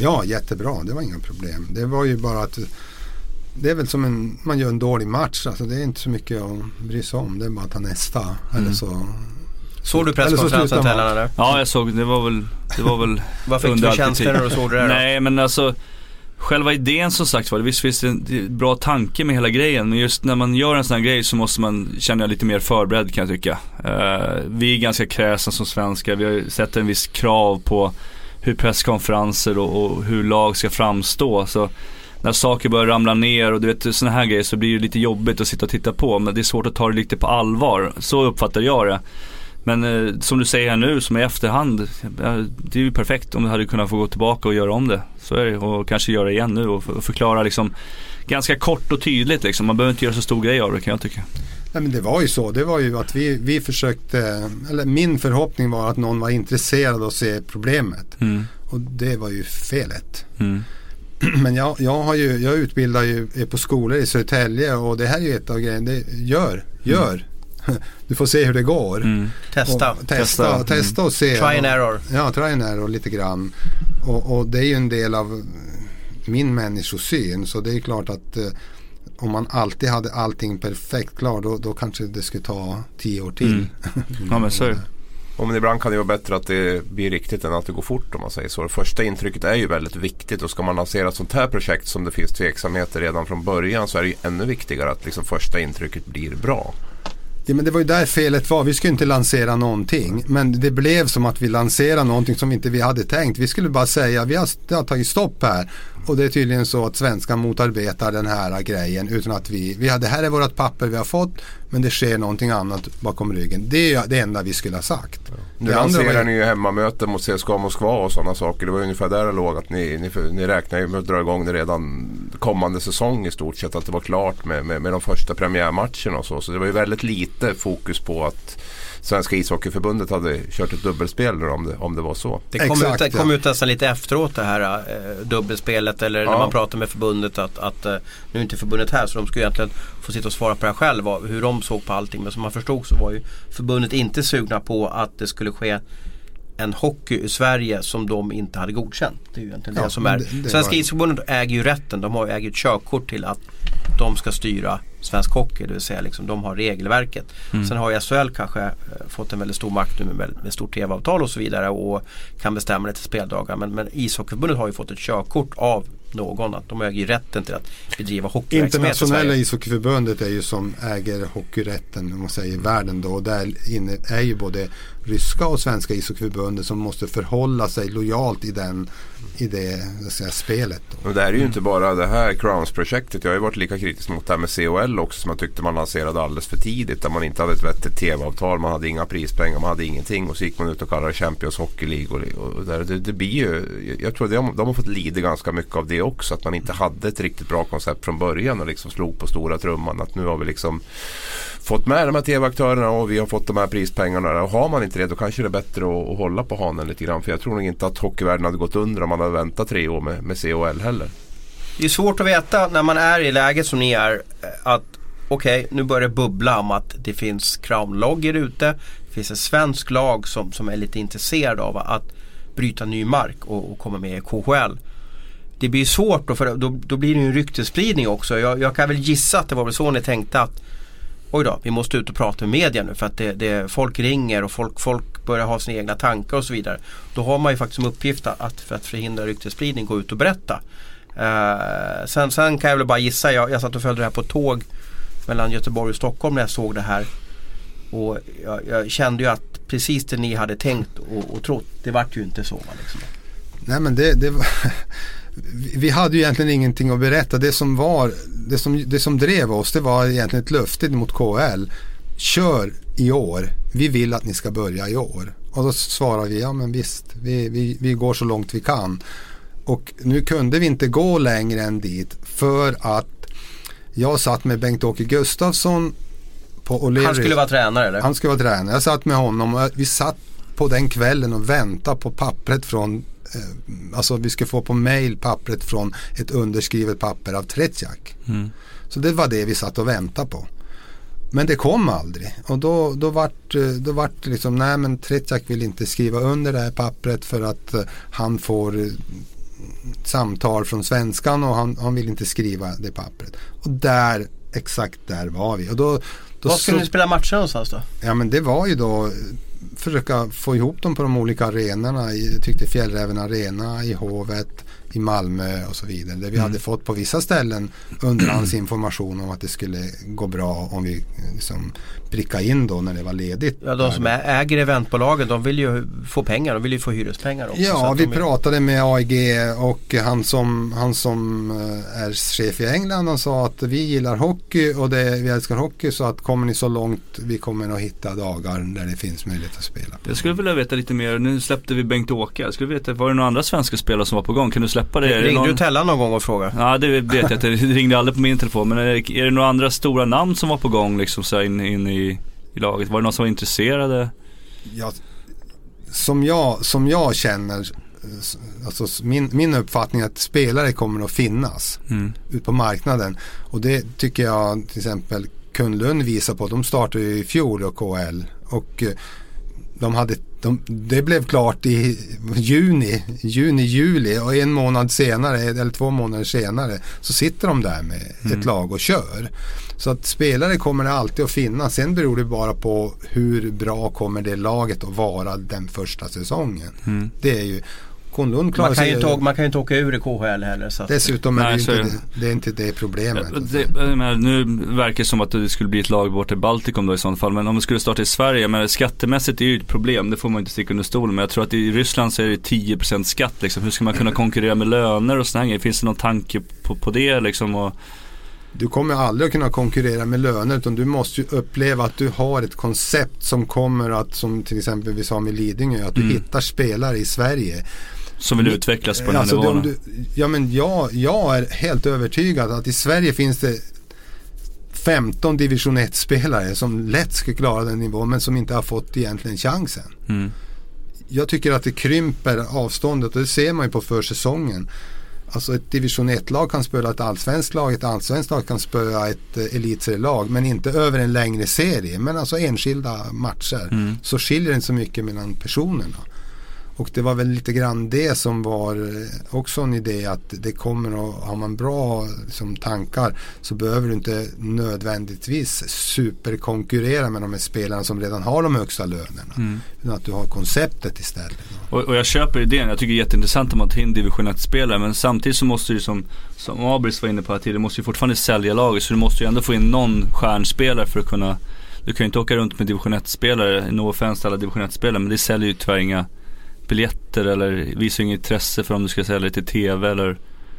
Ja, jättebra. Det var inga problem. Det var ju bara att det är väl som en, man gör en dålig match. Alltså det är inte så mycket att bry sig om. Det är bara att ta nästa. Mm. Eller så Såg du presskonferensen Tellan eller? Ja jag såg det var väl det var väl <laughs> Vad fick du för känslor när du såg det där Nej men alltså Själva idén som sagt var, visst finns det en bra tanke med hela grejen. Men just när man gör en sån här grej så måste man känna lite mer förberedd kan jag tycka. Uh, vi är ganska kräsna som svenskar. Vi har sett en viss krav på hur presskonferenser och, och, hur lag ska framstå. Så när saker börjar ramla ner och du vet sådana här grejer så blir det lite jobbigt att sitta och titta på. Men det är svårt att ta det lite på allvar. Så uppfattar jag det. Men eh, som du säger här nu, som i efterhand, det är ju perfekt om du hade kunnat få gå tillbaka och göra om det. Så är det och kanske göra det igen nu och, och förklara liksom ganska kort och tydligt liksom. Man behöver inte göra så stor grej av det kan jag tycka. Nej, men det var ju så. Det var ju att vi, vi försökte, eller min förhoppning var att någon var intresserad och se problemet. Mm. Och det var ju felet. Mm. <clears throat> Men jag, jag, har ju, jag utbildar ju på skolor i Södertälje och det här är ju ett av grejerna. Gör, gör. Mm. <laughs> Du får se hur det går. Mm. Testa. Och, testa. Testa, och se. Try and error. Ja, try and error lite grann. Och, och det är ju en del av min människosyn. Så det är klart att eh, om man alltid hade allting perfekt klart då, då kanske det skulle ta tio år till. Mm. ja men så är det. <laughs> Ja, men ibland kan det vara bättre att det blir riktigt än att det går fort om man säger så. Det första intrycket är ju väldigt viktigt och ska man lansera ett sånt här projekt som det finns tveksamheter redan från början så är det ju ännu viktigare att liksom första intrycket blir bra. Ja, men det var ju där felet var. Vi skulle inte lansera någonting. Men det blev som att vi lanserade någonting som inte vi hade tänkt. Vi skulle bara säga vi har, det har tagit stopp här. Och det är tydligen så att svenskan motarbetar den här grejen utan att vi, vi har, det här är vårt papper vi har fått men det sker någonting annat bakom ryggen. Det är det enda vi skulle ha sagt. Ja. Nu lanserar ni ju hemmamöten mot CSKA Moskva och sådana saker. Det var ungefär där det låg att ni, ni, ni räknar ju med att dra igång det redan kommande säsong i stort sett. Att det var klart med, med, med de första premiärmatcherna och så. Så det var ju väldigt lite fokus på att Svenska ishockeyförbundet hade kört ett dubbelspel om det, om det var så. Det kom, Exakt, ut, det kom ut nästan lite efteråt det här äh, dubbelspelet eller ja. när man pratar med förbundet att, att äh, nu är inte förbundet här så de skulle egentligen få sitta och svara på det här själva hur de såg på allting. Men som man förstod så var ju förbundet inte sugna på att det skulle ske en hockey i Sverige som de inte hade godkänt. Det är ju egentligen ja, det som är. Det, det Svenska ishockeyförbundet äger ju rätten. De har ju äger ett körkort till att de ska styra svensk hockey. Det vill säga liksom, de har regelverket. Mm. Sen har ju SHL kanske eh, fått en väldigt stor makt nu med, med stort tv-avtal och så vidare och kan bestämma det till speldagar. Men, men ishockeyförbundet har ju fått ett körkort av någon att de äger ju rätten till att bedriva hockeyverksamhet Internationella ishockeyförbundet är ju som äger hockeyrätten om man säger i världen då. Och där inne är ju både ryska och svenska ishockeyförbundet som måste förhålla sig lojalt i den i det säga, spelet. Då. Och det här är ju mm. inte bara det här Crowns-projektet. Jag har ju varit lika kritisk mot det här med COL också som man tyckte man lanserade alldeles för tidigt. Där man inte hade ett vettigt tv-avtal, man hade inga prispengar, man hade ingenting. Och så gick man ut och kallade det Champions Hockey League. Och, och där, det, det, blir ju, jag tror att de, de har fått lida ganska mycket av det också. Att man inte hade ett riktigt bra koncept från början och liksom slog på stora trumman. Att nu har vi liksom fått med de här tv-aktörerna och vi har fått de här prispengarna. Och har man inte det då kanske det är bättre att, att hålla på hanen lite grann. För jag tror nog inte att hockeyvärlden hade gått under om man hade väntat tre år med, med COL heller. Det är svårt att veta när man är i läget som ni är att okej, okay, nu börjar det bubbla om att det finns Crown-loggor ute. Det finns en svensk lag som, som är lite intresserad av att bryta ny mark och, och komma med i KHL. Det blir svårt då för då, då blir det ju en ryktesspridning också. Jag, jag, kan väl gissa att det var väl så ni tänkte att oj då, vi måste ut och prata med media nu för att det, det, folk ringer och folk, folk börjar ha sina egna tankar och så vidare. Då har man ju faktiskt som uppgift att för att förhindra ryktesspridning gå ut och berätta. Eh, sen, sen kan jag väl bara gissa, jag, jag satt och följde det här på tåg mellan Göteborg och Stockholm när jag såg det här. Och jag, jag kände ju att precis det ni hade tänkt och, och trott, det vart ju inte så. Liksom. Nej men det, det var <laughs> vi hade ju egentligen ingenting att berätta. Det som, var, det, som, det som drev oss det var egentligen ett löfte mot KL. Kör i år. Vi vill att ni ska börja i år. Och då svarar vi, ja men visst, vi, vi, vi går så långt vi kan. Och nu kunde vi inte gå längre än dit för att jag satt med Bengt-Åke Gustafsson på O'Leary. Han skulle vara tränare eller? Han skulle vara tränare. Jag satt med honom och vi satt på den kvällen och väntade på pappret från alltså vi ska få på mail pappret från ett underskrivet papper av Tretjak. Mm. Så det var det vi satt och väntade på. Men det kom aldrig och då, då vart eh, då vart det liksom, nej men Tretjak vill inte skriva under det här pappret för att uh, han får samtal från svenskan och han, han vill inte skriva det pappret. Och där, exakt där var vi. Och då, då Var skulle ni spela matcher någonstans då? Ja men det var ju då försöka få ihop dem på de olika arenorna. Jag tyckte Fjällräven Arena i Hovet, i Malmö och så vidare. Där vi mm. hade fått på vissa ställen underhandsinformation om att det skulle gå bra om vi liksom pricka in då när det var ledigt. Ja, de som äger eventbolagen de vill ju få pengar, de vill ju få hyrespengar också. Ja, vi pratade med AIG och han som, han som eh, är chef i England han sa att vi gillar hockey och det, vi älskar hockey så att kommer ni så långt vi kommer att hitta dagar där det finns möjlighet att spela. Jag skulle vilja veta lite mer, nu släppte vi Bengt-Åke, jag skulle veta, var det några andra svenska spelare som var på gång? Kan du släppa det? Ringde någon... du Tellan någon gång och frågade? Ja det vet jag inte, <laughs> det ringde aldrig på min telefon men är det, är det några andra stora namn som var på gång liksom så in, in i i, laget? Var det någon som var intresserade? Ja, som, jag, som jag känner, alltså min, min uppfattning är att spelare kommer att finnas mm. ut på marknaden. Och det tycker jag till exempel Kunlund visar på. De startade ju i fjol och KL. Och eh, de hade, de, det blev klart i juni, juni, juli och en månad senare, eller två månader senare, så sitter de där med mm. ett lag och kör. Så att spelare kommer det alltid att finnas. Sen beror det bara på hur bra kommer det laget att vara den första säsongen. Mm. Det är ju man kan, sig, ju inte, man kan ju inte åka ur i KHL heller. Så dessutom är det, inte, det, det, är inte det problemet. Det, nu verkar det som att det skulle bli ett lag bort i Baltikum då i sådana fall. Men om det skulle starta i Sverige, men skattemässigt är det ju ett problem. Det får man inte sticka under stolen. Men jag tror att i Ryssland så är det 10% skatt liksom. Hur ska man kunna konkurrera med löner och sådana? Finns det någon tanke på, på det liksom? Och, du kommer aldrig att kunna konkurrera med löner utan du måste ju uppleva att du har ett koncept som kommer att, som till exempel vi sa med Lidingö, att du mm. hittar spelare i Sverige som vill utvecklas på den här alltså, nivån? ja, men jag, jag är helt övertygad att i Sverige finns det 15 division 1-spelare som lätt ska klara den nivån men som inte har fått egentligen chansen. Mm. Jag tycker att det krymper avståndet och det ser man ju på försäsongen. Alltså ett division 1-lag kan spöa ett allsvenskt lag, ett allsvenskt lag kan spöa ett eh, elitserielag men inte över en längre serie. Men alltså enskilda matcher mm. så skiljer det inte så mycket mellan personerna. Och det var väl lite grann det som var eh, också en idé att det kommer att, har man bra liksom, tankar så behöver du inte nödvändigtvis superkonkurrera med de här spelarna som redan har de högsta lönerna. Mm. Utan att du har konceptet istället. Och, och jag köper idén, jag tycker det är jätteintressant om man tar in division 1-spelare men samtidigt så måste du som, som Abris var inne på här tidigare, du måste ju fortfarande sälja laget så du måste ju ändå få in någon stjärnspelare för att kunna du kan ju inte åka runt med division 1-spelare, no offense alla division 1-spelare men det säljer ju tyvärr inga biljetter eller visar inget intresse för om du ska sälja till tv eller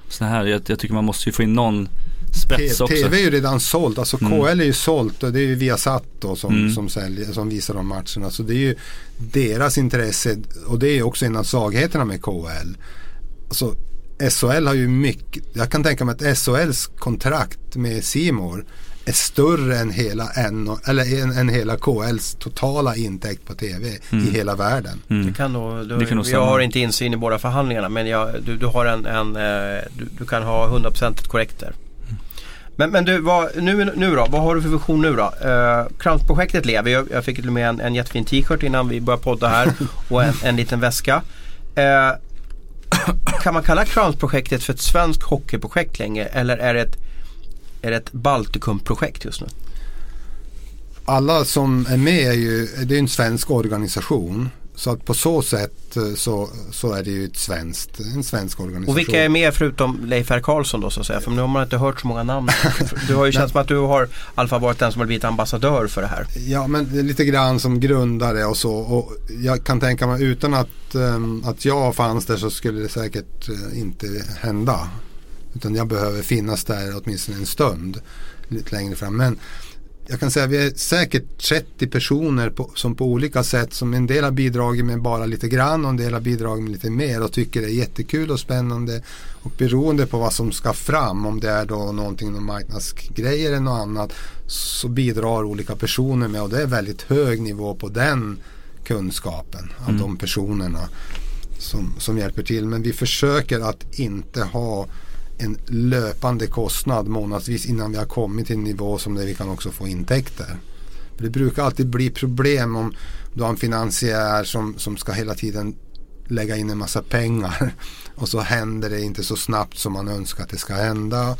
sådana här. Jag, jag, tycker man måste ju få in någon spets T också. TV är ju redan sålt, alltså mm. KL är ju sålt och det är ju Viasat då som, mm. som, säljer, som visar de matcherna. Så det är ju deras intresse och det är också en av svagheterna med KL. Alltså, SHL har ju mycket, jag kan tänka mig att SHLs kontrakt med Simor är större än hela, N, eller än, än hela KLs totala intäkt på tv mm. i hela världen. Mm. Det kan nog, du, det kan nog jag har inte insyn i båda förhandlingarna men jag, du, du, har en, en eh, du, du, kan ha 100% korrekt där. Men, men du, vad, nu, nu då? Vad har du för vision nu då? Uh, Crowns-projektet lever ju. Jag fick till med en, en jättefin t-shirt innan vi började podda här <laughs> och en, en liten väska. Uh, kan man kalla Crowns-projektet för ett svenskt hockeyprojekt längre eller är det ett är det ett Baltikum-projekt just nu? Alla som är med är ju, det är en svensk organisation. Så att på så sätt eh, så, så är det ju ett svenskt, en svensk organisation. Och vilka är med förutom Leif R. Karlsson då så att säga? För nu har man inte hört så många namn. <laughs> Du har ju känt som att du har i alla fall varit den som har blivit ambassadör för det här. Ja men lite grann som grundare och så. Och jag kan tänka mig utan att, um, att jag fanns där så skulle det säkert uh, inte hända. Utan jag behöver finnas där åtminstone en stund lite längre fram. Men jag kan säga att vi är säkert 30 personer på, som på olika sätt som en del har bidragit med bara lite grann och en del har bidragit med lite mer och tycker det är jättekul och spännande. Och beroende på vad som ska fram, om det är då någonting med marknadsgrejer eller något annat så bidrar olika personer med och det är väldigt hög nivå på den kunskapen av mm. de personerna som, som hjälper till. Men vi försöker att inte ha en löpande kostnad månadsvis innan vi har kommit till en nivå som där vi kan också få intäkter. För det brukar alltid bli problem om du har en finansiär som, som ska hela tiden lägga in en massa pengar <laughs> och så händer det inte så snabbt som man önskar att det ska hända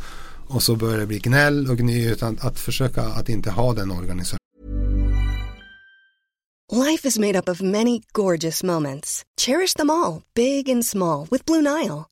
och så börjar det bli gnäll och gny utan att försöka att inte ha den organisationen. Life is made up of many gorgeous moments. Cherish them all, big and small, with Blue Nile.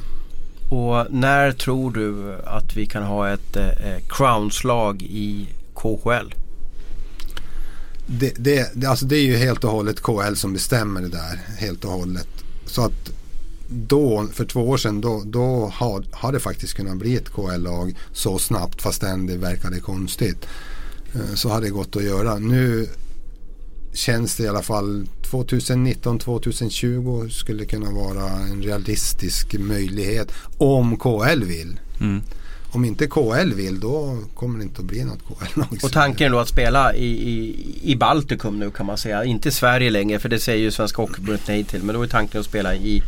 Och när tror du att vi kan ha ett eh, eh crownslag i KHL? Det, det, alltså det är ju helt och hållet KHL som bestämmer det där helt och hållet. Så att då, för två år sedan, då, då har, har det faktiskt kunnat bli ett KHL-lag så snabbt fastän det verkade konstigt. Eh, så har det gått att göra. Nu känns det i alla fall 2019-2020 skulle kunna vara en realistisk möjlighet om KL vill. Mm. Om inte KL vill då kommer det inte att bli något KL-lag. <laughs> Och tanken är då att spela i, i, i Baltikum nu kan man säga. Inte i Sverige längre för det säger ju Svenska Hockeyförbundet nej till. Men då är tanken att spela i,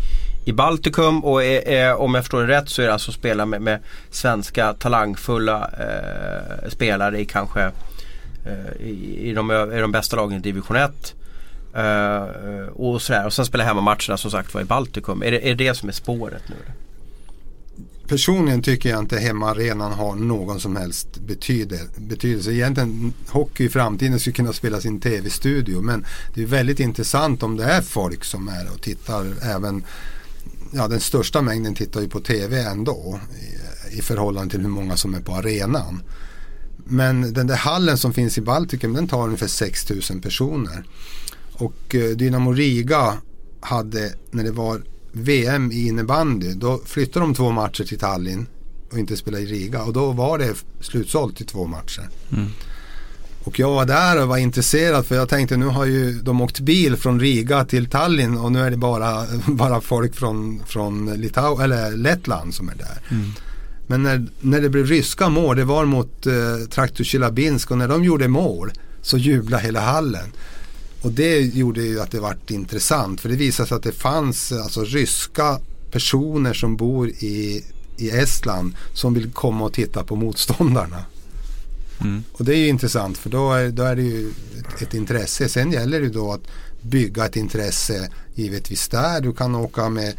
i Baltikum och är, är, om jag förstår det rätt så är det alltså att spela med, med svenska talangfulla eh, spelare i kanske eh, Eh, i, i, de, i de bästa lagen i division 1. Uh, eh, och, sådär. och sen spela hemmamatcherna som sagt var i Baltikum. Är det, är det som är spåret nu? Personligen tycker jag inte hemmaarenan har någon som helst betydelse. Egentligen hockey i framtiden skulle kunna spelas i en tv-studio men det är väldigt intressant om det är folk som är och tittar även Ja den största mängden tittar ju på tv ändå i, i förhållande till hur många som är på arenan. Men den där hallen som finns i Baltikum den tar ungefär 6000 personer. Och eh, Dynamo Riga hade när det var VM i innebandy då flyttade de två matcher till Tallinn och inte spelade i Riga och då var det slutsålt i två matcher. Mm. Och jag var där och var intresserad för jag tänkte nu har ju de åkt bil från Riga till Tallinn och nu är det bara, <laughs> bara folk från, från Litau eller Lettland som är där. Mm. Men när, när det blev ryska mål, det var mot eh, Traktor Chilabinsk och när de gjorde mål så jublade hela hallen. Och det gjorde ju att det vart intressant för det visade sig att det fanns alltså ryska personer som bor i, i Estland som vill komma och titta på motståndarna. Mm. Och det är ju intressant för då är, då är det ju ett, ett, intresse. Sen gäller det då att bygga ett intresse givetvis där. Du kan åka med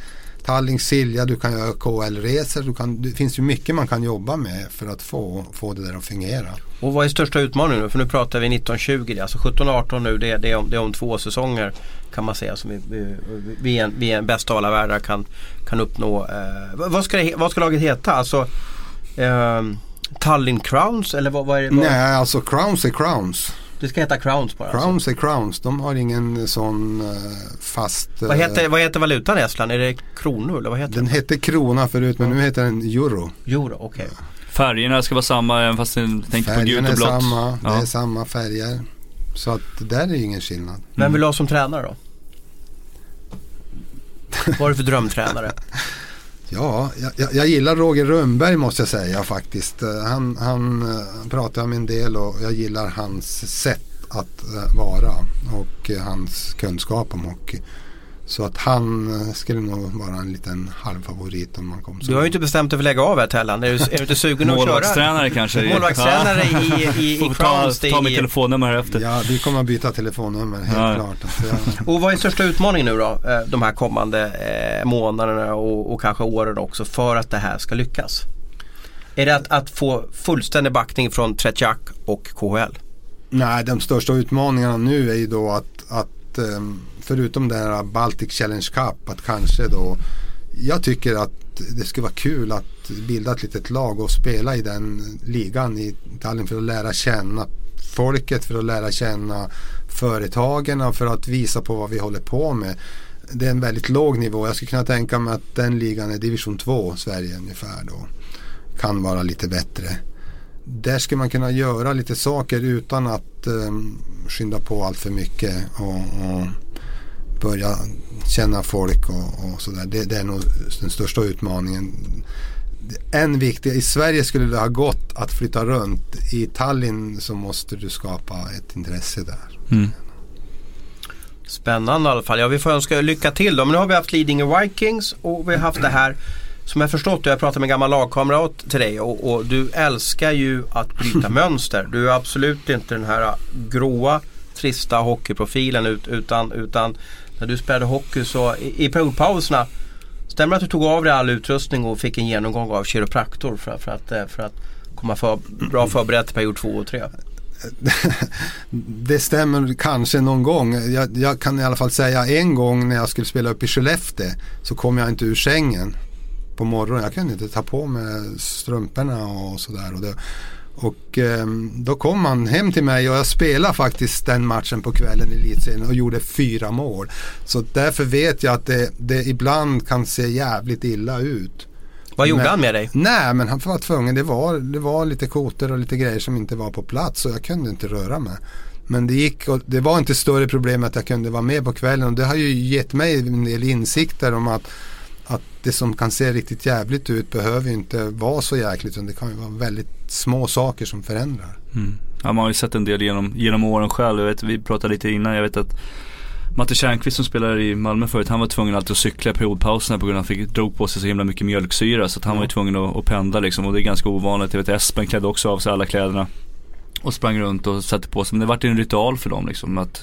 Tallink Silja, du kan göra KL-resor. Det finns ju mycket man kan jobba med för att få, få det där att fungera. Och vad är största utmaningen nu? För nu pratar vi 1920, alltså 17-18 nu det, det, är om, det är om två säsonger kan man säga som vi, vi, vi, en, vi en bästa av alla världar kan, kan uppnå. Eh, vad, ska det, vad ska laget heta? Alltså eh, Tallinn Crowns eller vad, vad är det? Vad? Nej, alltså Crowns är Crowns. Det ska heta Crowns bara? Crowns alltså. är Crowns. De har ingen sån uh, fast... Uh, vad, heter, vad heter valutan i Estland? Är det kronor eller vad heter Den det? hette krona förut men nu heter den euro. Euro, okej. Okay. Färgerna ska vara samma även fast ni tänkte på gult och blått? Färgerna är samma, ja. det är samma färger. Så att det där är ingen skillnad. Vem vill du ha som tränare då? Vad är det för drömtränare? <laughs> Ja, jag, jag, gillar Roger Rönnberg måste jag säga faktiskt. Eh, han, han eh, pratar med en del och jag gillar hans sätt att eh, vara och hans kunskap om hockey. Så att han eh, skulle nog vara en liten halvfavorit om man kom så Du har ju inte bestämt dig för att lägga av här Tellan. Är du, är du inte sugen att köra? Målvaktstränare kanske? Målvaktstränare i, i, i <laughs> Crowns. Ta, ta mitt telefonnummer här efter. Ja, vi kommer att byta telefonnummer helt ja. klart. Alltså, <laughs> och vad är största utmaningen nu då? Eh, de här kommande eh, månaderna och, och kanske åren också för att det här ska lyckas? Är det att, att få fullständig backning från Tretjak och KHL? Nej, de största utmaningarna nu är ju då att, att um, förutom det här Baltic Challenge Cup att kanske då jag tycker att det skulle vara kul att bilda ett litet lag och spela i den ligan i Tallinn för att lära känna folket, för att lära känna företagen och för att visa på vad vi håller på med. Det är en väldigt låg nivå. Jag skulle kunna tänka mig att den ligan är division 2, Sverige ungefär då. Kan vara lite bättre. Där skulle man kunna göra lite saker utan att um, skynda på allt för mycket. Och, och börja känna folk och, och sådär. Det, det, är nog den största utmaningen. En viktig, i Sverige skulle det ha gått att flytta runt. I Tallinn så måste du skapa ett intresse där. Mm. Spännande i alla fall. Ja, vi får önska lycka till då. Men nu har vi haft Lidingö Vikings och vi har haft det här som jag förstått, jag pratade med en gammal lagkamrat till dig och, och, du älskar ju att bryta <laughs> mönster. Du är absolut inte den här gråa, trista hockeyprofilen utan, utan när du spelade hockey så i, i periodpauserna Stämmer det att du tog av dig all utrustning och fick en genomgång av kiropraktor för, för, att, eh, för att komma för, bra förberedd till period 2 och 3? <laughs> det stämmer kanske någon gång. Jag, jag, kan i alla fall säga en gång när jag skulle spela upp i Skellefteå så kom jag inte ur sängen på morgonen. Jag kunde inte ta på mig strumporna och sådär. Och eh, då kom han hem till mig och jag spelade faktiskt den matchen på kvällen i elitserien och gjorde fyra mål. Så därför vet jag att det, det ibland kan se jävligt illa ut. Vad gjorde men, han med dig? Nej men han var tvungen. Det var, det var lite koter och lite grejer som inte var på plats och jag kunde inte röra mig. Men det gick och det var inte större problem att jag kunde vara med på kvällen och det har ju gett mig en del insikter om att, att det som kan se riktigt jävligt ut behöver inte vara så jäkligt utan det kan ju vara väldigt små saker som förändrar. Mm. Ja, man har ju sett en del genom, genom åren själv. Jag vet, vi pratade lite innan, jag vet att Matte Tjärnqvist som spelade i Malmö förut, han var tvungen alltid att cykla i periodpauserna på grund av att han fick, drog på sig så himla mycket mjölksyra. Så att han mm. var ju tvungen att, att pendla liksom och det är ganska ovanligt. Jag vet Espen klädde också av sig alla kläderna och sprang runt och satte på sig. Men det vart en ritual för dem liksom. Att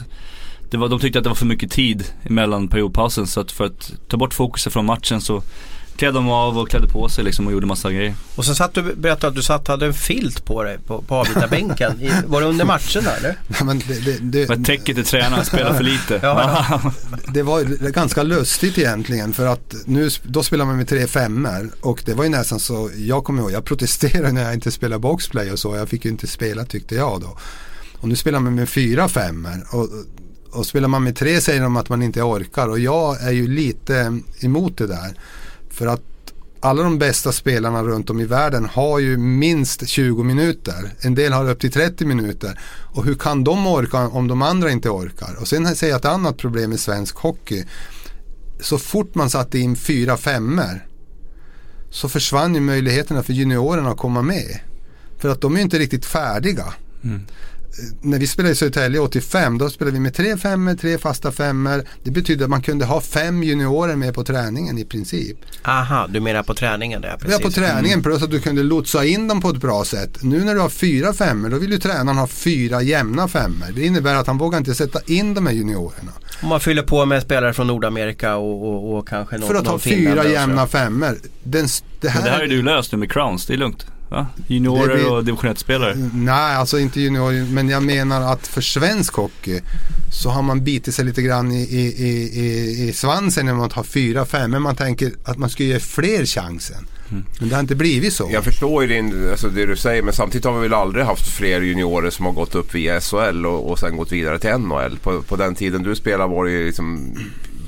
det var, de tyckte att det var för mycket tid mellan periodpausen så att för att ta bort fokuset från matchen så klädde de av och klädde på sig liksom och gjorde massa grejer. Och så satt du, berättade att du satt hade en filt på dig på, på avbytarbänken. <laughs> var det under matchen eller? Ja, men det, det, det, men täcket till tränaren spelar för lite. ja, <laughs> det var ganska lustigt egentligen för att nu, då spelar man med tre femmor och det var ju nästan så, jag kommer ihåg, jag protesterade när jag inte spelade boxplay och så, jag fick ju inte spela tyckte jag då. Och nu spelar man med fyra femmor och, och spelar man med tre säger de att man inte orkar och jag är ju lite emot det där. För att alla de bästa spelarna runt om i världen har ju minst 20 minuter. En del har upp till 30 minuter. Och hur kan de orka om de andra inte orkar? Och sen säger jag ett annat problem i svensk hockey. Så fort man satte in fyra femmor så försvann ju möjligheterna för juniorerna att komma med. För att de är ju inte riktigt färdiga. Mm när vi spelade i Södertälje 85 då spelade vi med tre femmor, tre fasta femmor. Det betyder att man kunde ha fem juniorer med på träningen i princip. Aha, du menar på träningen? Där, precis. Ja, på träningen mm. plus att du kunde lotsa in dem på ett bra sätt. Nu när du har fyra femmor då vill ju tränaren ha fyra jämna femmor. Det innebär att han vågar inte sätta in de här juniorerna. Om man fyller på med spelare från Nordamerika och, och, och kanske någon För att ha fyra jämna femmor. Den, det, här... Men det här är du löst nu med Crowns, det är lugnt. Va? Juniorer vi, och division 1-spelare? Nej, alltså inte juniorer. Men jag menar att för svensk hockey så har man bitit sig lite grann i, i, i, i svansen genom att ha fyra, fem. Men man tänker att man ska ge fler chansen. Mm. Men det har inte blivit så. Jag förstår ju din, alltså det du säger men samtidigt har vi väl aldrig haft fler juniorer som har gått upp via SHL och, och sen gått vidare till NHL. På, på den tiden du spelade var det ju liksom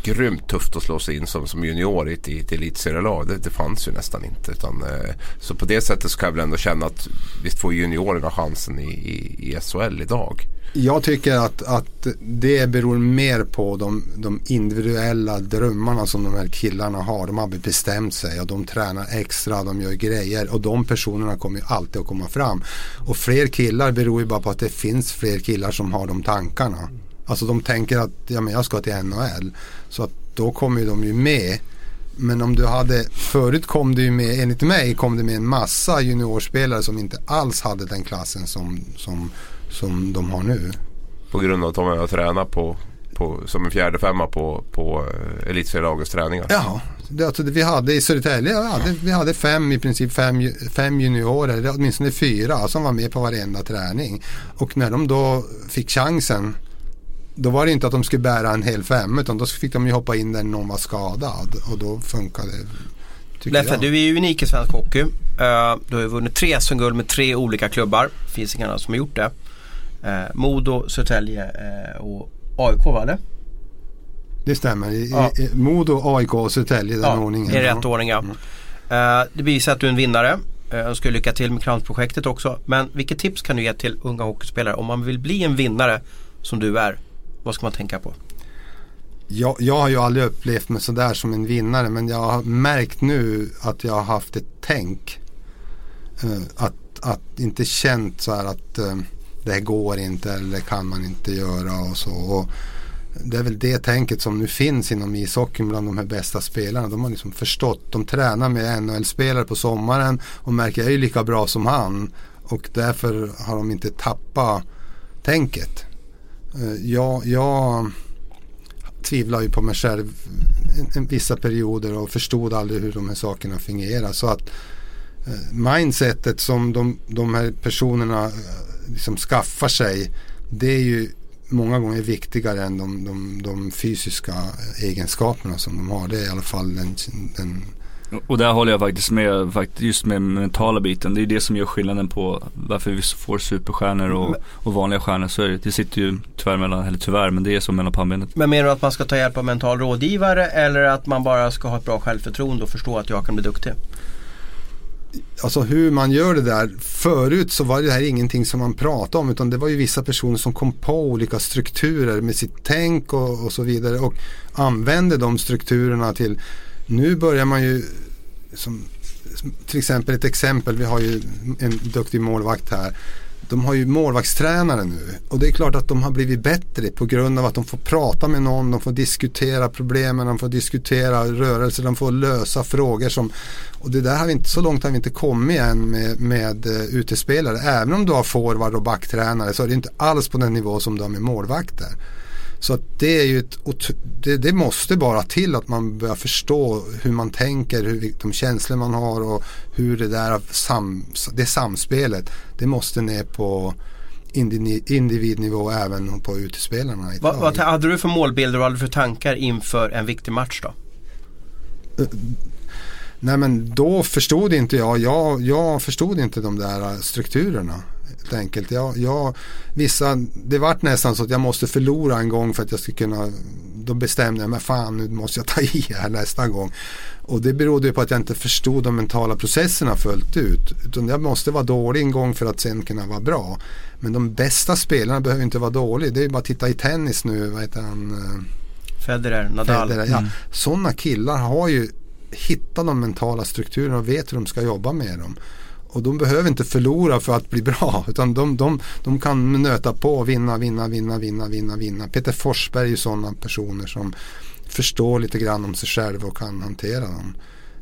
grymt tufft att slå sig in som, som junior i ett elitserielag. Det, det fanns ju nästan inte. Utan, eh, så på det sättet så kan jag väl ändå känna att visst får juniorerna chansen i, i, i SHL idag. Jag tycker att, att det beror mer på de, de individuella drömmarna som de här killarna har. De har bestämt sig och de tränar extra, de gör grejer och de personerna kommer ju alltid att komma fram. Och fler killar beror ju bara på att det finns fler killar som har de tankarna. Alltså de tänker att ja, men jag ska till NHL. Så att då kommer de ju med. Men om du hade, förut kom det ju med, enligt mig kom det med en massa juniorspelare som inte alls hade den klassen som, som, som de har nu. På grund av att de har tränat på, på, som en fjärde femma på, på uh, elitserielagets träningar? Ja, det, alltså, vi hade i Södertälje, vi hade, vi hade fem i princip fem, fem juniorer, åtminstone fyra som var med på varenda träning. Och när de då fick chansen då var det inte att de skulle bära en hel fem utan då fick de ju hoppa in där någon var skadad och då funkade det. Leffe, du är ju unik i svensk hockey. Uh, du har ju vunnit tre SM-guld med tre olika klubbar. Det finns inga andra som har gjort det. Uh, Modo, Södertälje uh, och AIK var det? Det stämmer. I, ja. i, Modo, AIK och Södertälje den ja, ordningen. i rätt ordning ja. Mm. det visar att du är en vinnare. Jag önskar lycka till med Crowns-projektet också. Men vilket tips kan du ge till unga hockeyspelare om man vill bli en vinnare som du är? Vad ska man tänka på? Jag, jag har ju aldrig upplevt mig sådär som en vinnare men jag har märkt nu att jag har haft ett tänk. Eh, att, att inte känt så här att eh, det här går inte eller kan man inte göra och så. Och det är väl det tänket som nu finns inom ishockeyn bland de här bästa spelarna. De har liksom förstått. De tränar med NHL-spelare på sommaren och märker jag är lika bra som han. Och därför har de inte tappat tänket. Eh, jag, jag tvivlar ju på mig själv en, vissa perioder och förstod aldrig hur de här sakerna fungerar. Så att eh, mindsetet som de, de här personerna eh, liksom skaffar sig det är ju många gånger viktigare än de, de, de fysiska egenskaperna som de har. Det är i alla fall den, den och där håller jag faktiskt med, just med mentala biten. Det är det som gör skillnaden på varför vi får superstjärnor och, och vanliga stjärnor. Så det, det sitter ju tyvärr mellan, eller tyvärr, men det är som mellan pannbenet. Men menar du att man ska ta hjälp av mental rådgivare eller att man bara ska ha ett bra självförtroende och förstå att jag kan bli duktig? Alltså hur man gör det där. Förut så var det här ingenting som man pratade om utan det var ju vissa personer som kom på olika strukturer med sitt tänk och, och så vidare och använde de strukturerna till Nu börjar man ju som, till exempel ett exempel, vi har ju en duktig målvakt här de har ju målvaktstränare nu och det är klart att de har blivit bättre på grund av att de får prata med någon, de får diskutera problemen, de får diskutera rörelser, de får lösa frågor som och det där har vi inte, så långt har vi inte kommit än med, med uh, utespelare. Även om du har forward och backtränare så är det inte alls på den nivå som du har med målvakter. Så det är ju ett, det, det, måste bara till att man börjar förstå hur man tänker, hur, de känslor man har och hur det där sam, det samspelet. Det måste ner på individnivå även på utespelarna. Vad, vad hade du för målbilder och hade du för tankar inför en viktig match då? Uh, nej men då förstod inte jag, jag, jag förstod inte de där strukturerna helt enkelt. Jag, jag, vissa, det vart nästan så att jag måste förlora en gång för att jag skulle kunna då bestämde jag mig, fan nu måste jag ta i här nästa gång. Och det berodde ju på att jag inte förstod de mentala processerna fullt ut. Utan jag måste vara dålig en gång för att sen kunna vara bra. Men de bästa spelarna behöver inte vara dåliga. Det är bara att titta i tennis nu, vad heter han? Eh, Federer, Nadal. Federer, ja. Mm. Sådana killar har ju hittat de mentala strukturerna och vet hur de ska jobba med dem. Och de behöver inte förlora för att bli bra. Utan de, de, de kan nöta på och vinna, vinna, vinna, vinna, vinna, vinna. Peter Forsberg är ju sådana personer som förstår lite grann om sig själva och kan hantera dem.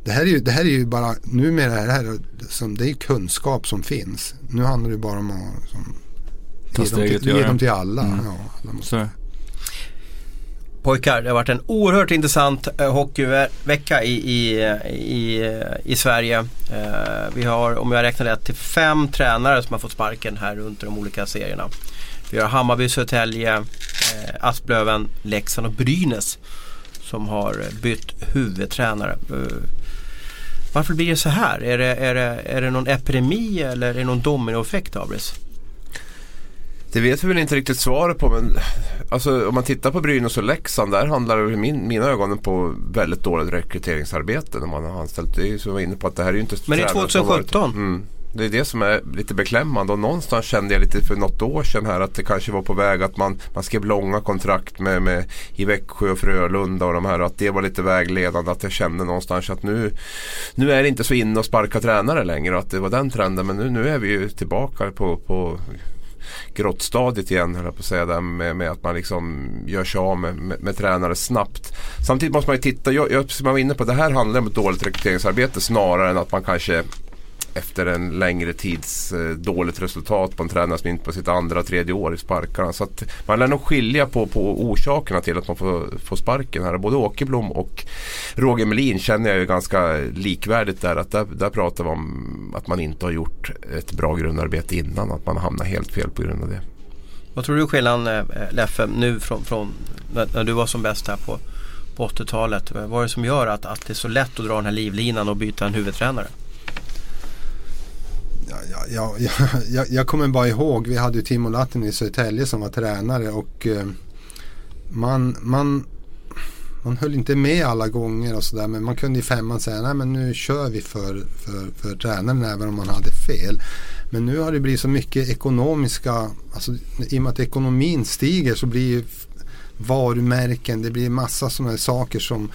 Det här är ju, det här är ju bara, numera är det här som, det är kunskap som finns. Nu handlar det bara om att som, ge, dem till, ge dem till alla. Mm. Ja, alla måste. Pojkar, det har varit en oerhört intressant eh, hockeyvecka i, i, i, i Sverige. Eh, vi har, om jag räknar rätt, till fem tränare som har fått sparken här runt de olika serierna. Vi har Hammarby, Södertälje, eh, Asplöven, Leksand och Brynäs som har eh, bytt huvudtränare. Eh, varför blir det så här? Är det, är det, är det någon epidemi eller är det någon dominoeffekt, Abris? Det vet vi väl inte riktigt svaret på men alltså, om man tittar på Brynäs och Leksand där handlar det i min, mina ögon på väldigt dåligt rekryteringsarbete när man har anställt. Det är ju som jag var inne på att det här är ju inte Men det är 2017. Mm, det är det som är lite beklämmande och någonstans kände jag lite för något år sedan här att det kanske var på väg att man, man skrev långa kontrakt med, med i Växjö och Frölunda och de här att det var lite vägledande att jag kände någonstans att nu, nu är det inte så inne att sparka tränare längre och att det var den trenden men nu, nu är vi ju tillbaka på, på grottstadiet igen höll jag på att säga. Där med, med, att man liksom gör sig av med, med, med, tränare snabbt. Samtidigt måste man ju titta, jag, jag, som jag var inne på, det här handlar om ett dåligt rekryteringsarbete snarare än att man kanske efter en längre tids eh, dåligt resultat på en tränare som inte på sitt andra, tredje år i sparkarna. Så att man lär nog skilja på, på orsakerna till att man får, får sparken här. Både Åkerblom och Roger Melin känner jag ju ganska likvärdigt där. Att där, där pratar vi om att man inte har gjort ett bra grundarbete innan. Att man hamnar helt fel på grund av det. Vad tror du skillnaden eh, Leffe nu från, från när, när, du var som bäst här på, på 80-talet? Vad är det som gör att, att det är så lätt att dra den här livlinan och byta en huvudtränare? Ja, ja, ja, <laughs> jag, jag kommer bara ihåg, vi hade ju Timo Latin i Södertälje som var tränare och eh, man, man, man höll inte med alla gånger och sådär men man kunde i femman säga nej men nu kör vi för, för, för tränaren även om man hade fel. Men nu har det blivit så mycket ekonomiska, alltså i och med att ekonomin stiger så blir ju varumärken, det blir massa sådana saker som,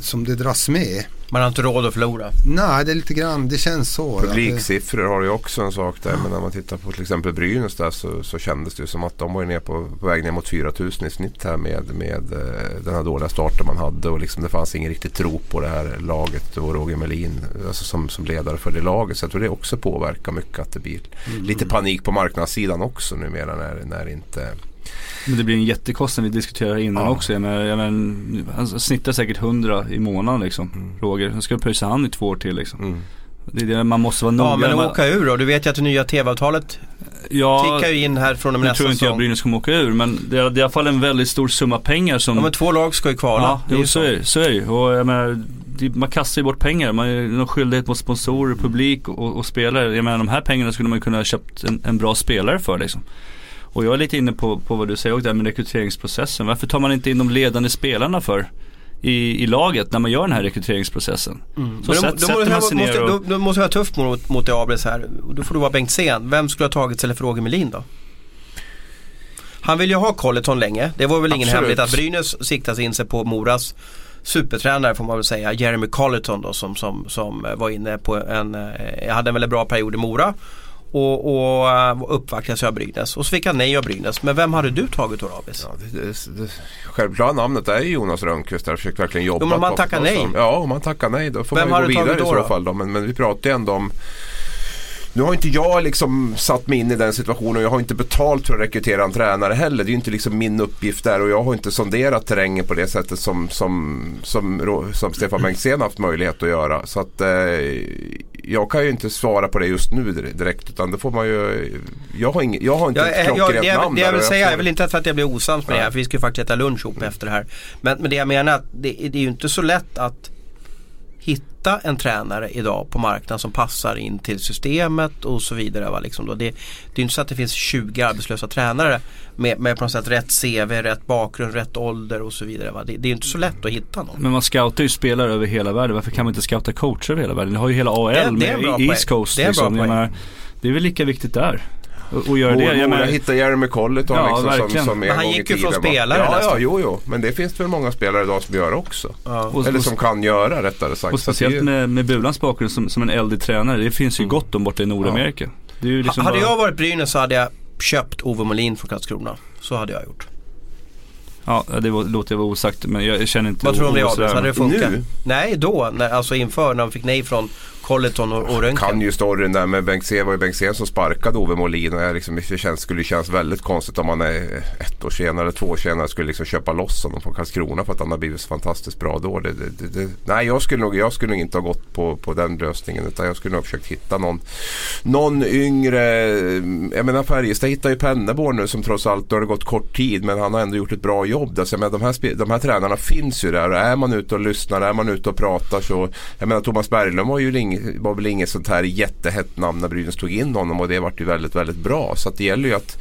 som det dras med. Man har inte råd att förlora. Nej, det är lite grann, det känns så. Publiksiffror har ju också en sak där. Men när man tittar på till exempel Brynäs där så, så kändes det som att de var ner på, på väg ner mot 4000 i snitt här med, med uh, den här dåliga starten man hade. Och liksom det fanns ingen riktigt tro på det här laget och Roger Melin alltså som, som ledare för det laget. Så jag tror det också påverkar mycket att det blir mm. lite panik på marknadssidan också numera när, när inte men det blir en jättekostnad, vi diskuterade innan ja. också. Jag menar, jag menar, han snittar säkert 100 i månaden liksom, mm. Roger. Han ska pröjsa han i två år till liksom. Mm. Det är det, man måste vara noga. Ja men åka ur då? Du vet ju att det nya tv-avtalet ja, tickar ju in här från och med nästa säsong. Nu tror inte jag Brynäs kommer åka ur men det är, det är i alla fall en väldigt stor summa pengar som... Ja men två lag ska ju kvala. Ja, det är så. är så är det Och jag menar, man kastar ju bort pengar. Man har någon skyldighet mot sponsorer, publik och, och, spelare. Jag menar de här pengarna skulle man kunna ha köpt en, en bra spelare för liksom. Och jag är lite inne på, på vad du säger det här med rekryteringsprocessen. Varför tar man inte in de ledande spelarna för? i, i laget när man gör den här rekryteringsprocessen. Mm. Så sätt, då, sätter man sig måste, ner och... Då, då måste vara tufft mot, mot Abres här. Då får du vara Bengt Sen. Vem skulle ha tagits eller för Roger Melin då? Han vill ju ha Colleton länge. Det var väl ingen Absolut. hemlighet att Brynäs siktas in sig på Moras supertränare får man väl säga. Jeremy Colleton då som, som, som var inne på en, eh, hade en väldigt bra period i Mora och, och uh, uppvaktades av Brynäs. Och så fick han nej av Brynäs. Men vem hade du tagit då Rabis? Ja, det, det, det, självklara namnet är Jonas Rönnqvist. Jag har försökt verkligen jobba. Jo, men om man tackar nej? Ja, om man tackar nej då får vem man ju gå vidare i så fall. Då. Men, men vi pratar ju ändå om nu har inte jag liksom satt mig in i den situationen och jag har inte betalt för att rekrytera en tränare heller. Det är ju inte liksom min uppgift där och jag har inte sonderat terrängen på det sättet som, som, som, som Stefan Bengtzén haft möjlighet att göra. Så att eh, jag kan ju inte svara på det just nu direkt utan det får man ju Jag har, ing, jag har inte ett klockrent namn Det jag vill säga, jag vill inte för att jag blir osams med det här för vi ska ju faktiskt äta lunch ihop mm. efter det här. Men, men det jag menar att det, det är ju inte så lätt att hitta en tränare idag på marknaden som passar in till systemet och så vidare. Va? Liksom då. Det, det är inte så att det finns 20 arbetslösa tränare med, med på något sätt rätt CV, rätt bakgrund, rätt ålder och så vidare. Va? Det, det är inte så lätt att hitta någon. Men man scoutar ju spelare över hela världen. Varför kan man inte scouta coacher över hela världen? Ni har ju hela AL det, med East Coast. Det är, liksom. menar, det är väl lika viktigt där och, och gör det. Jag menar, hitta Jeremy Colleton ja, liksom, som, som Men han gick ju från spelare Ja, ja, jo, jo. Men det finns väl många spelare idag som gör också. Ja. Eller som kan göra rättare sagt. Och speciellt med, med Bulans bakgrund som, som en äldre tränare. Det finns ju mm. gott om borta i Nordamerika. Ja. Det är ju liksom hade bara... jag varit Brynäs så hade jag köpt Ove Molin från Karlskrona. Så hade jag gjort. Ja, det låter jag vara osagt men jag känner inte Vad tror du om det Abel? Hade det funkat? Nu? Nej, då. När, alltså inför när de fick nej från Colleton och, och Röntgen. Kan ju storyn där med det var ju Bengt Bengtzén som sparkade Ove Molin och jag liksom, det känns, skulle kännas väldigt konstigt om man är ett år senare, eller två år senare skulle liksom köpa loss honom från Karlskrona för att han har blivit så fantastiskt bra då. Det, det, det, nej, jag skulle, nog, jag skulle nog inte ha gått på, på den lösningen utan jag skulle nog ha försökt hitta någon, någon yngre. Jag menar Färjestad hittar ju Penneborn nu som trots allt, då har det gått kort tid men han har ändå gjort ett bra jobb. Alltså, jag menar, de, här, de här tränarna finns ju där och är man ute och lyssnar, är man ute och pratar så. Jag menar Thomas Berglund var ju var väl inget sånt här jättehett namn när Brynäs tog in honom och det vart ju väldigt, väldigt bra. Så det gäller ju att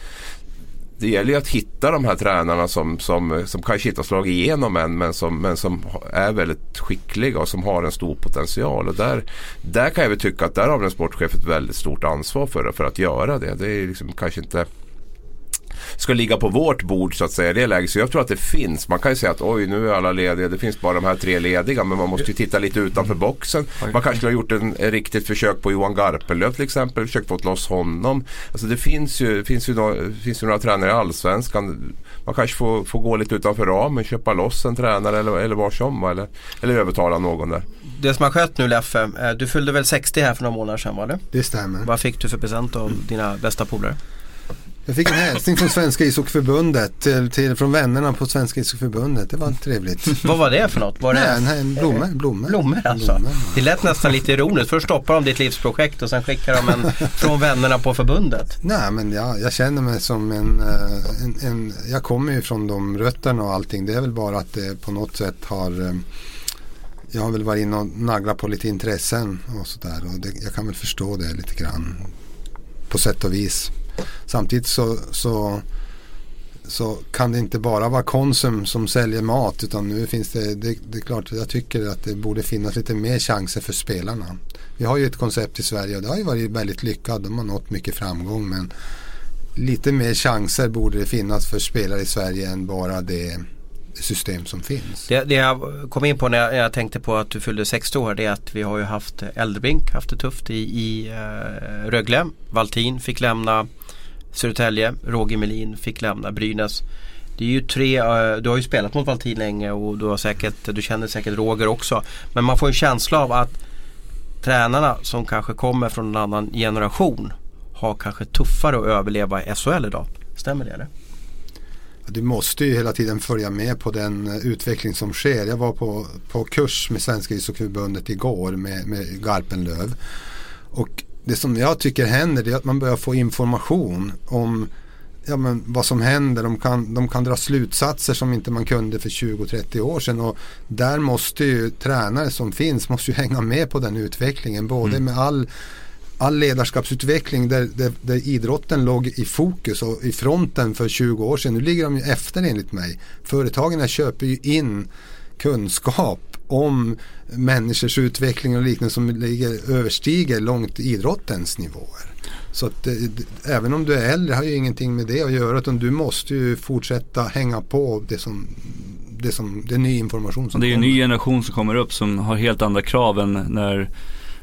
det gäller ju att hitta de här tränarna som, som, som kanske inte har slagit igenom än men som, men som är väldigt skickliga och som har en stor potential. Och där, där kan jag väl tycka att där har en sportchef ett väldigt stort ansvar för, för att göra det. Det är liksom kanske inte ska ligga på vårt bord så att säga i det läget. Så jag tror att det finns. Man kan ju säga att oj nu är alla lediga. Det finns bara de här tre lediga. Men man måste ju titta lite utanför boxen. Man kanske skulle ha gjort en, en riktigt försök på Johan Garpenlöv till exempel. Försökt få loss honom. Alltså det finns ju, finns ju, några, finns ju några tränare i Allsvenskan. Man kanske får, får gå lite utanför ramen. Köpa loss en tränare eller, eller var som. Eller, eller övertala någon där. Det som har skett nu Leffe. Eh, du fyllde väl 60 här för några månader sedan var det? Det stämmer. Vad fick du för present av dina bästa polare? Jag fick en hälsning från Svenska ishockeyförbundet till, till, från vännerna på Svenska ishockeyförbundet. Det var trevligt. Vad var det för något? Var det nej, nej, blommor. Blommor, blommor alltså. Blommor. Det lät nästan lite ironiskt. Först stoppar de ditt livsprojekt och sen skickar de en från vännerna på förbundet. Nej men jag, jag känner mig som en, eh, en, en, Jag kommer ju från de rötterna och allting. Det är väl bara att det på något sätt har eh, jag har väl varit inne och naglat på lite intressen och sådär. Och det, jag kan väl förstå det lite grann. På sätt och vis. Samtidigt så, så, så kan det inte bara vara Konsum som säljer mat utan nu finns det, det, det är klart jag tycker att det borde finnas lite mer chanser för spelarna. Vi har ju ett koncept i Sverige och det har ju varit väldigt lyckat. De har nått mycket framgång men lite mer chanser borde det finnas för spelare i Sverige än bara det system som finns. Det, det jag kom in på när jag, när jag, tänkte på att du fyllde 60 år det är att vi har ju haft Äldrebrink haft det tufft i, i uh, Rögle. Valtin fick lämna Södertälje. Roger Melin fick lämna Brynäs. Det är ju tre, eh, du har ju spelat mot Valtin länge och du, har säkert, du känner säkert Roger också. Men man får en känsla av att tränarna som kanske kommer från en annan generation har kanske tuffare att överleva i SHL idag. Stämmer det eller? Du måste ju hela tiden följa med på den eh, utveckling som sker. Jag var på, på kurs med Svenska ishockeyförbundet igår med, med Garpenlöv. Och det som jag tycker händer är att man börjar få information om ja, men vad som händer. De kan, de kan dra slutsatser som inte man kunde för 20-30 år sedan. Och där måste ju tränare som finns måste ju hänga med på den utvecklingen. Både mm. med all all ledarskapsutveckling där, där, där, idrotten låg i fokus och i fronten för 20 år sedan. Nu ligger de ju efter enligt mig. Företagen köper ju in kunskap om människors utveckling och liknande som ligger, överstiger långt idrottens nivåer. Så att det, även om du är äldre har ju ingenting med det att göra utan du måste ju fortsätta hänga på det som det, som, det är ny information som Det är kommer. en ny generation som kommer upp som har helt andra krav än när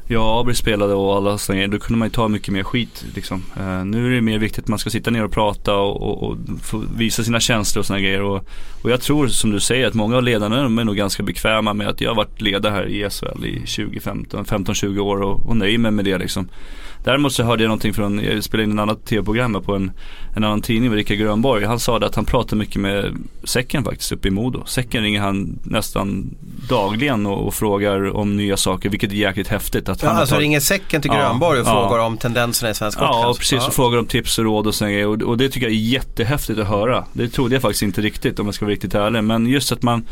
jag och Abri spelade och alla sådana Då kunde man ju ta mycket mer skit liksom. Uh, nu är det mer viktigt att man ska sitta ner och prata och, och, och få visa sina känslor och sådana grejer. Och, och jag tror som du säger att många av ledarna är nog ganska bekväma med att jag har varit ledare här i SHL i 15-20 år och, och nöjer mig med det liksom. Däremot så hörde jag någonting från, jag spelade in en annat tv-program på en, en annan tidning med Rickard Grönborg. Han sa att han pratar mycket med Säcken faktiskt uppe i Modo. Säcken ringer han nästan dagligen och, och frågar om nya saker vilket är jäkligt häftigt. Att ja, han alltså tar... ringer Säcken till Grönborg och ja, frågar ja. om tendenserna i svensk Ja, hockey? precis. Och frågar om tips och råd och sådana. Och, och det tycker jag är jättehäftigt att höra. Det trodde jag faktiskt inte riktigt om jag ska vara riktigt ärlig. Men just att man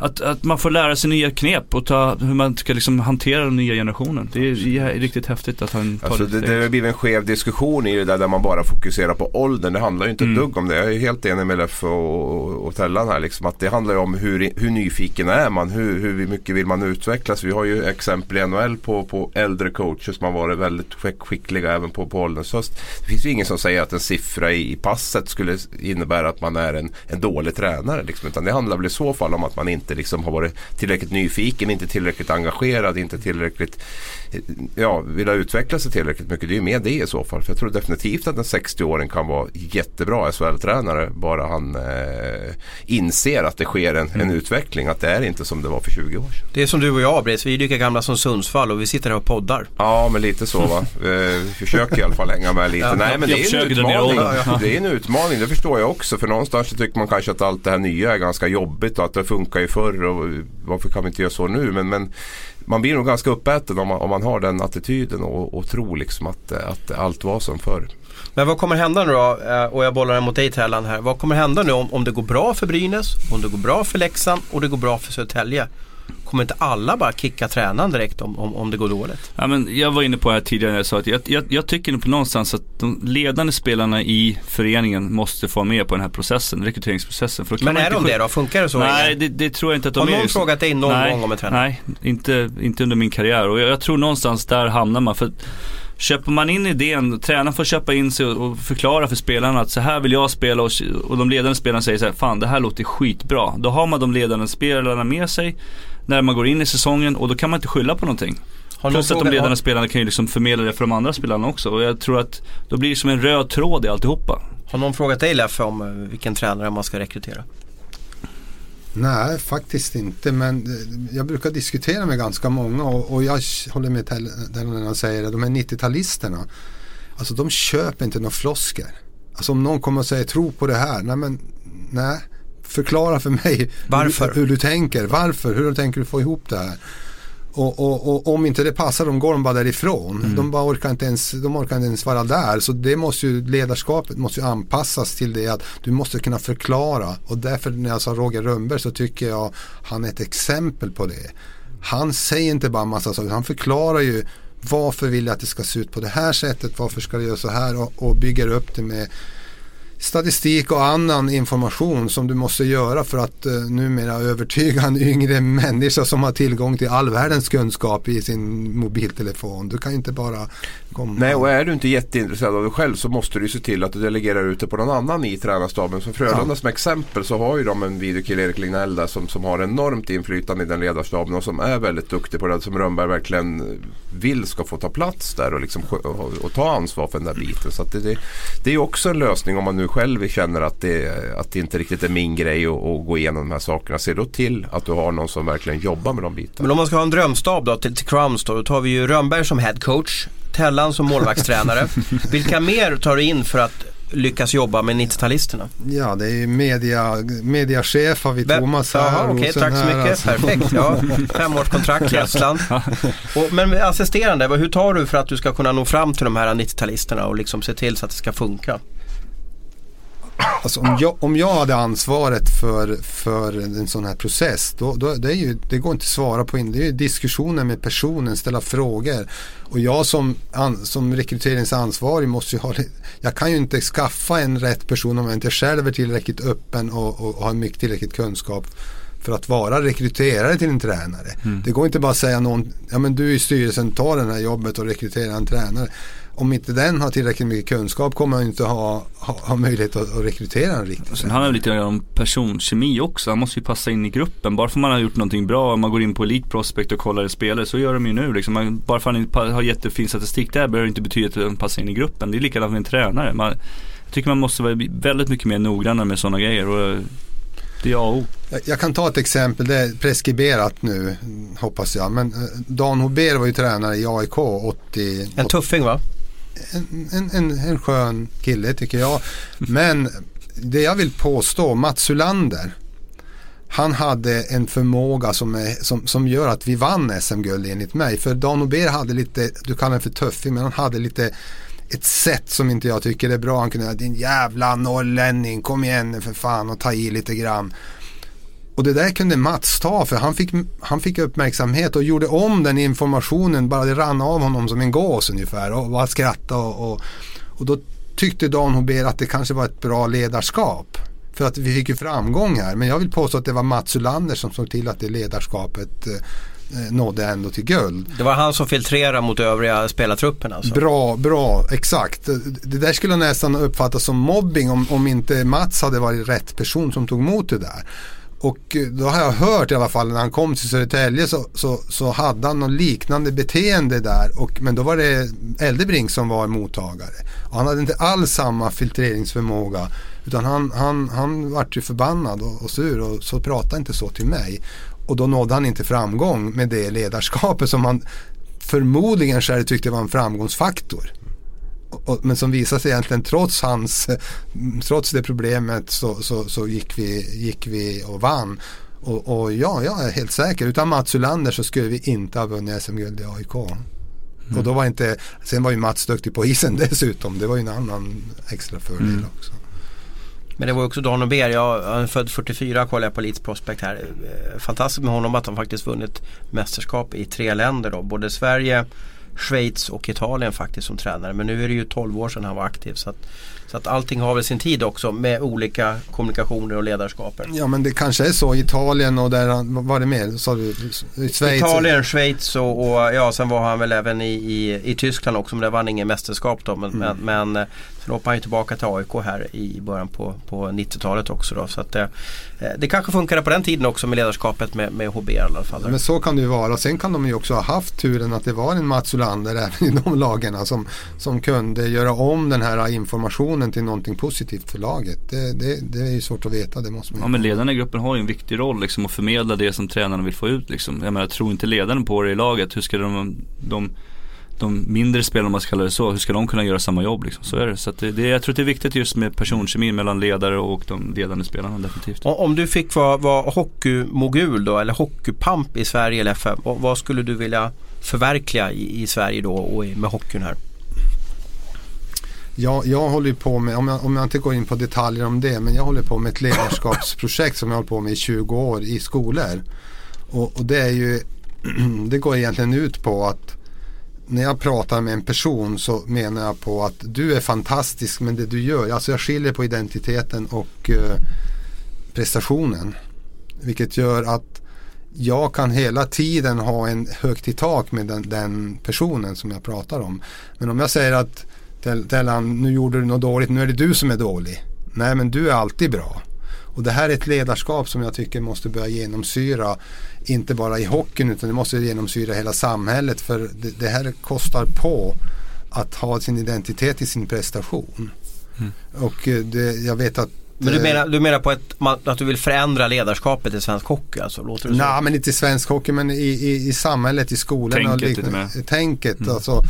att, att man får lära sig nya knep och ta, hur man ska liksom hantera den nya generationen. Det är, riktigt häftigt att han tar Alltså det, det, har blivit en skev diskussion i det där, där man bara fokuserar på åldern. Det handlar ju inte Mm. ett dugg om det. Jag är helt enig med Leff och, och, Tellan här. Liksom, att det handlar ju om hur, hur nyfiken är man? Hur, hur mycket vill man utvecklas? Vi har ju exempel i NHL på, på äldre coacher som har varit väldigt skick- skickliga även på, på ålderns höst. Det finns ju ingen som säger att en siffra i, i passet skulle innebära att man är en, en dålig tränare. Liksom, utan det handlar väl i så fall om att man inte liksom har varit tillräckligt nyfiken, inte tillräckligt engagerad, inte tillräckligt ja, vilja utveckla sig tillräckligt mycket. Det är ju mer det i så fall. För jag tror definitivt att en 60-åring kan vara jättebra SHL-tränare bara han eh, inser att det sker en, en utveckling. Att det är inte som det var för 20 år sedan. Det är som du och jag Britt, vi är lika gamla som Sundsvall och vi sitter här och poddar. Ja, men lite så va. <laughs> Eh, Vi försöker i alla fall hänga med lite. Ja, Nej, men det är en utmaning. Det är en utmaning, det förstår jag också. För någonstans så tycker man kanske att allt det här nya är ganska jobbigt och att det funkar ju förr och varför kan vi inte göra så nu? Men, men man blir nog ganska uppäten om man, om man har den attityden och, och tror liksom att, att allt var som förr. Men vad kommer hända nu då? Eh, och jag bollar den mot dig Tellan här. Vad kommer hända nu om, om det går bra för Brynäs, om det går bra för Leksand och det går bra för Södertälje? Kommer inte alla bara kicka tränaren direkt om, om, om det går dåligt? Ja, men jag var inne på det här tidigare när jag sa att jag, jag, jag tycker på någonstans att de ledande spelarna i föreningen måste få med på den här processen, rekryteringsprocessen. För Men är de det då? Funkar det så? Nej, det, det tror jag inte att de Har är. någon just- frågat dig någon nej, gång om en tränare? Nej, inte, inte under min karriär. Och jag, jag tror någonstans där hamnar man. För Köper man in idén, tränaren får köpa in sig och, och förklara för spelarna att så här vill jag spela och, och de ledande spelarna säger så här, fan det här låter skitbra. Då har man de ledande spelarna med sig när man går in i säsongen och då kan man inte skylla på någonting. Har Plus att de ledande har- spelarna kan ju liksom förmedla det för de andra spelarna också. Och jag tror att då blir det som en röd tråd i alltihopa. Har någon frågat dig Leffe om eh, vilken tränare man ska rekrytera? Nej, faktiskt inte. Men eh, jag brukar diskutera med ganska många och, och jag håller med när han säger att de här 90-talisterna, alltså de köper inte några flosker. Alltså om någon kommer och säger tro på det här, nej men nej. Förklara för mig Varför? Hur, hur du tänker, varför, hur tänker du få ihop det här? Och, och, och om inte det passar dem går de bara därifrån. De, bara orkar inte ens, de orkar inte ens vara där. Så det måste ju, ledarskapet måste ju anpassas till det att du måste kunna förklara. Och därför när jag sa Roger Rönnberg så tycker jag han är ett exempel på det. Han säger inte bara massa saker, han förklarar ju varför vill jag att det ska se ut på det här sättet, varför ska det göra så här och, och bygger upp det med statistik och annan information som du måste göra för att uh, numera övertyga en yngre människa som har tillgång till all världens kunskap i sin mobiltelefon. Du kan inte bara komma. Nej, och är du inte jätteintresserad av det själv så måste du se till att du delegerar ut det på någon annan i tränarstaben. Som Frölunda Ja. som exempel så har ju de en videokille, Erik Lignell där, som, som har enormt inflytande i den ledarstaben och som är väldigt duktig på det. Som Rönnberg verkligen vill ska få ta plats där och, liksom, och, och ta ansvar för den där biten. Så det, det, det är också en lösning om man nu själv känner att det, att det inte riktigt är min grej att, att gå igenom de här sakerna. Se då till att du har någon som verkligen jobbar med de bitarna. Men om man ska ha en drömstab då till, till Crowns då, då tar vi ju Rönnberg som head coach, Tellan som målvaktstränare. <laughs> Vilka mer tar du in för att lyckas jobba med 90-talisterna? Ja, det är ju media, mediachef har vi Vem- Thomas här. Jaha, okej, Rosen tack så mycket. alltså. Perfekt. Ja. Femårskontrakt <laughs> i Estland. Och, men assisterande, vad- hur tar du för att du ska kunna nå fram till de här 90-talisterna och liksom se till så att det ska funka? Alltså om, jag, om jag hade ansvaret för, för en sån här process, då, då, det, ju, det går inte att svara på. In, det är ju diskussioner med personen, ställa frågor. Och jag som, an, som rekryteringsansvarig måste ju ha, jag kan ju inte skaffa en rätt person om jag inte själv är tillräckligt öppen och, och har mycket tillräckligt kunskap för att vara rekryterare till en tränare. Mm. Det går inte bara att säga någon, ja men du i styrelsen tar det här jobbet och rekryterar en tränare om inte den har tillräckligt mycket kunskap kommer han inte ha, ha, ha möjlighet att, att rekrytera en riktigt. Sen handlar det lite om personkemi också. Han måste ju passa in i gruppen. Bara för att man har gjort någonting bra, om man går in på Elite Prospect och kollar spelare, så gör de ju nu. Liksom. Man, bara för att han har jättefin statistik där behöver det inte betyda att han passar in i gruppen. Det är likadant med en tränare. Man, jag tycker man måste vara väldigt mycket mer noggrann med sådana grejer. Och det är A och O. Jag, jag kan ta ett exempel, det är preskriberat nu hoppas jag. Men eh, Dan Hober var ju tränare i AIK 80. En tuffing va? En, en, en, skön kille tycker jag. Men det jag vill påstå, Mats Ulander. Han hade en förmåga som, är, som, som gör att vi vann SM-guld enligt mig. För Dan Ober hade lite, du kallar den för tuffing, men han hade lite ett sätt som inte jag tycker är bra. Han kunde säga din jävla norrlänning, kom igen för fan och ta i lite grann. Och det där kunde Mats ta för han fick, han fick uppmärksamhet och gjorde om den informationen. Bara det rann av honom som en gås ungefär och bara skrattade. Och, och, och då tyckte Dan Hober att det kanske var ett bra ledarskap. För att vi fick ju framgång här. Men jag vill påstå att det var Mats Ulander som såg till att det ledarskapet eh, nådde ändå till guld. Det var han som filtrerade mot övriga spelartruppen alltså? Bra, bra, exakt. Det där skulle nästan uppfattas som mobbing om, om inte Mats hade varit rätt person som tog emot det där. Och då har jag hört i alla fall när han kom till Södertälje så, så, så hade han något liknande beteende där. Och, men då var det Eldebrink som var mottagare. Och han hade inte alls samma filtreringsförmåga. Utan han, han, han vart ju förbannad och, och sur och så pratade inte så till mig. Och då nådde han inte framgång med det ledarskapet som han förmodligen själv tyckte var en framgångsfaktor och, men som visade sig egentligen trots hans, trots det problemet så, så, så gick, vi, gick vi och vann. Och, och, ja, jag är helt säker. Utan Mats Ulander så skulle vi inte ha vunnit SM-guld i AIK. Mm. Och då var inte, sen var ju Mats duktig på isen <laughs> dessutom. Det var ju en annan extra fördel mm. också. Men det var också Dan Ober, jag är född 44 kollar jag på Leeds Prospect här. Eh, fantastiskt med honom att han faktiskt vunnit mästerskap i tre länder då. Både Sverige, Schweiz och Italien faktiskt som tränare. Men nu är det ju 12 år sedan han var aktiv. Så att, så att allting har väl sin tid också med olika kommunikationer och ledarskaper. Ja men det kanske är så. Italien och där, vad var det mer? Sa du, Schweiz? Italien, Schweiz och, och, ja sen var han väl även i, i, i Tyskland också men det vann ingen mästerskap då. Men, mm. men, men Sen hoppade han ju tillbaka till AIK här i början på, på 90-talet också. Då, så att, eh, det kanske funkade på den tiden också med ledarskapet med, med HB i alla fall. Men så kan det ju vara. Sen kan de ju också ha haft turen att det var en Mats Olander <laughs> även i de lagen som, som kunde göra om den här informationen till någonting positivt för laget. Det, det, det är ju svårt att veta, det måste man Ja men ledarna i gruppen har ju en viktig roll liksom att förmedla det som tränarna vill få ut liksom. Jag menar, tror inte ledaren på det i laget, hur ska de, de de mindre spelarna om man ska kalla det så, hur ska de kunna göra samma jobb liksom? Så är det. Så det, det, jag tror att det är viktigt just med personkemin mellan ledare och de ledande spelarna definitivt. Om du fick vara, vara hockeymogul då eller hockeypamp i Sverige eller FM, vad skulle du vilja förverkliga i, i Sverige då och med hockeyn här? Jag, jag håller på med, om jag, om jag inte går in på detaljer om det, men jag håller på med ett ledarskapsprojekt som jag håller på med i 20 år i skolor. Och, och det är ju, <clears throat> det går egentligen ut på att när jag pratar med en person så menar jag på att du är fantastisk men det du gör, alltså jag skiljer på identiteten och eh, prestationen. Vilket gör att jag kan hela tiden ha en högt i tak med den, den personen som jag pratar om. Men om jag säger att Tellan, nu gjorde du något dåligt, nu är det du som är dålig. Nej men du är alltid bra. Och det här är ett ledarskap som jag tycker måste börja genomsyra inte bara i hockeyn utan det måste genomsyra hela samhället för det, det här kostar på att ha sin identitet i sin prestation. Mm. Och eh, det, jag vet att men du eh, menar, du menar på ett, att du vill förändra ledarskapet i svensk hockey? Alltså, låter det Nej, men inte i svensk hockey men i, i, i samhället, i skolorna. Tänket lite mer. Tänket, mm. alltså.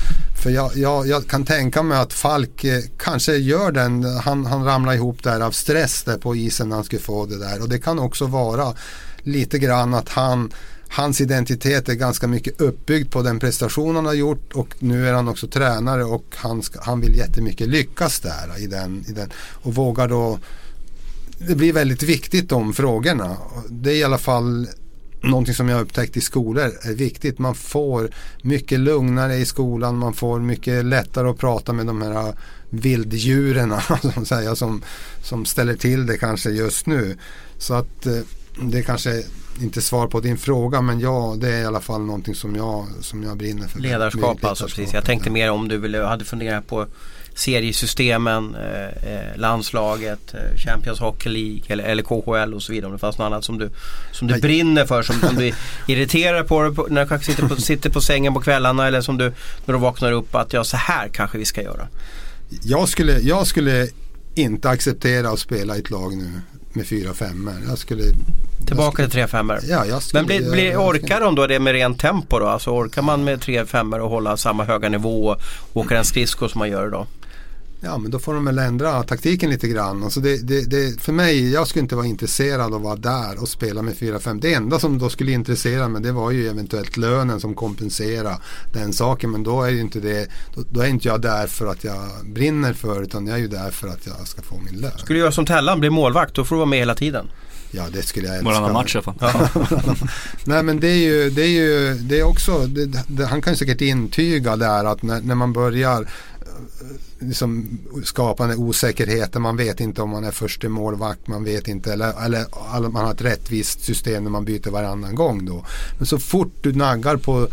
För jag, jag, jag, kan tänka mig att Falk eh, kanske gör den, han, han ramlar ihop där av stress där på isen när han skulle få det där. Och det kan också vara lite grann att han Hans identitet är ganska mycket uppbyggd på den prestation han har gjort och nu är han också tränare och han, ska, han vill jättemycket lyckas där i den, i den och vågar då det blir väldigt viktigt de frågorna. Det är i alla fall någonting som jag har upptäckt i skolor är viktigt. Man får mycket lugnare i skolan, man får mycket lättare att prata med de här vilddjuren <laughs> alltså, som, som, ställer till det kanske just nu. Så att eh, det är kanske inte svar på din fråga men ja, det är i alla fall någonting som jag, som jag brinner för. Ledarskap alltså, precis. Jag tänkte mer om du ville, hade funderat på seriesystemen, eh, eh, landslaget, eh, Champions Hockey League eller, eller KHL och så vidare. Om det fanns något annat som du, som du brinner för, som, som du <laughs> irriterar på, på när du kanske sitter på, sitter på sängen på kvällarna eller som du när du vaknar upp att ja så här kanske vi ska göra. Jag skulle, jag skulle inte acceptera att spela i ett lag nu med fyra femmor. Jag skulle Tillbaka till tre femmor. Ja, jag skulle, Men blir, blir, orkar de då det med rent tempo då? Alltså orkar man med tre femmor och hålla samma höga nivå och åka en skridsko som man gör idag? Ja men då får de väl ändra taktiken lite grann. Alltså det, det, det, för mig, jag skulle inte vara intresserad av att vara där och spela med 4-5. Det enda som då skulle intressera mig det var ju eventuellt lönen som kompenserar den saken. Men då är ju inte det, då, då, är inte jag där för att jag brinner för utan jag är ju där för att jag ska få min lön. Skulle du göra som Tellan, bli målvakt, då får du vara med hela tiden. Ja det skulle jag älska. Varannan match i alla fall. <laughs> Nej men det är ju, det är ju, det är också, det, det, han kan ju säkert intyga där att när, när man börjar liksom skapande osäkerheter. Man vet inte om man är första målvakt. Man vet inte eller, eller man har ett rättvist system när man byter varannan gång då. Men så fort du naggar på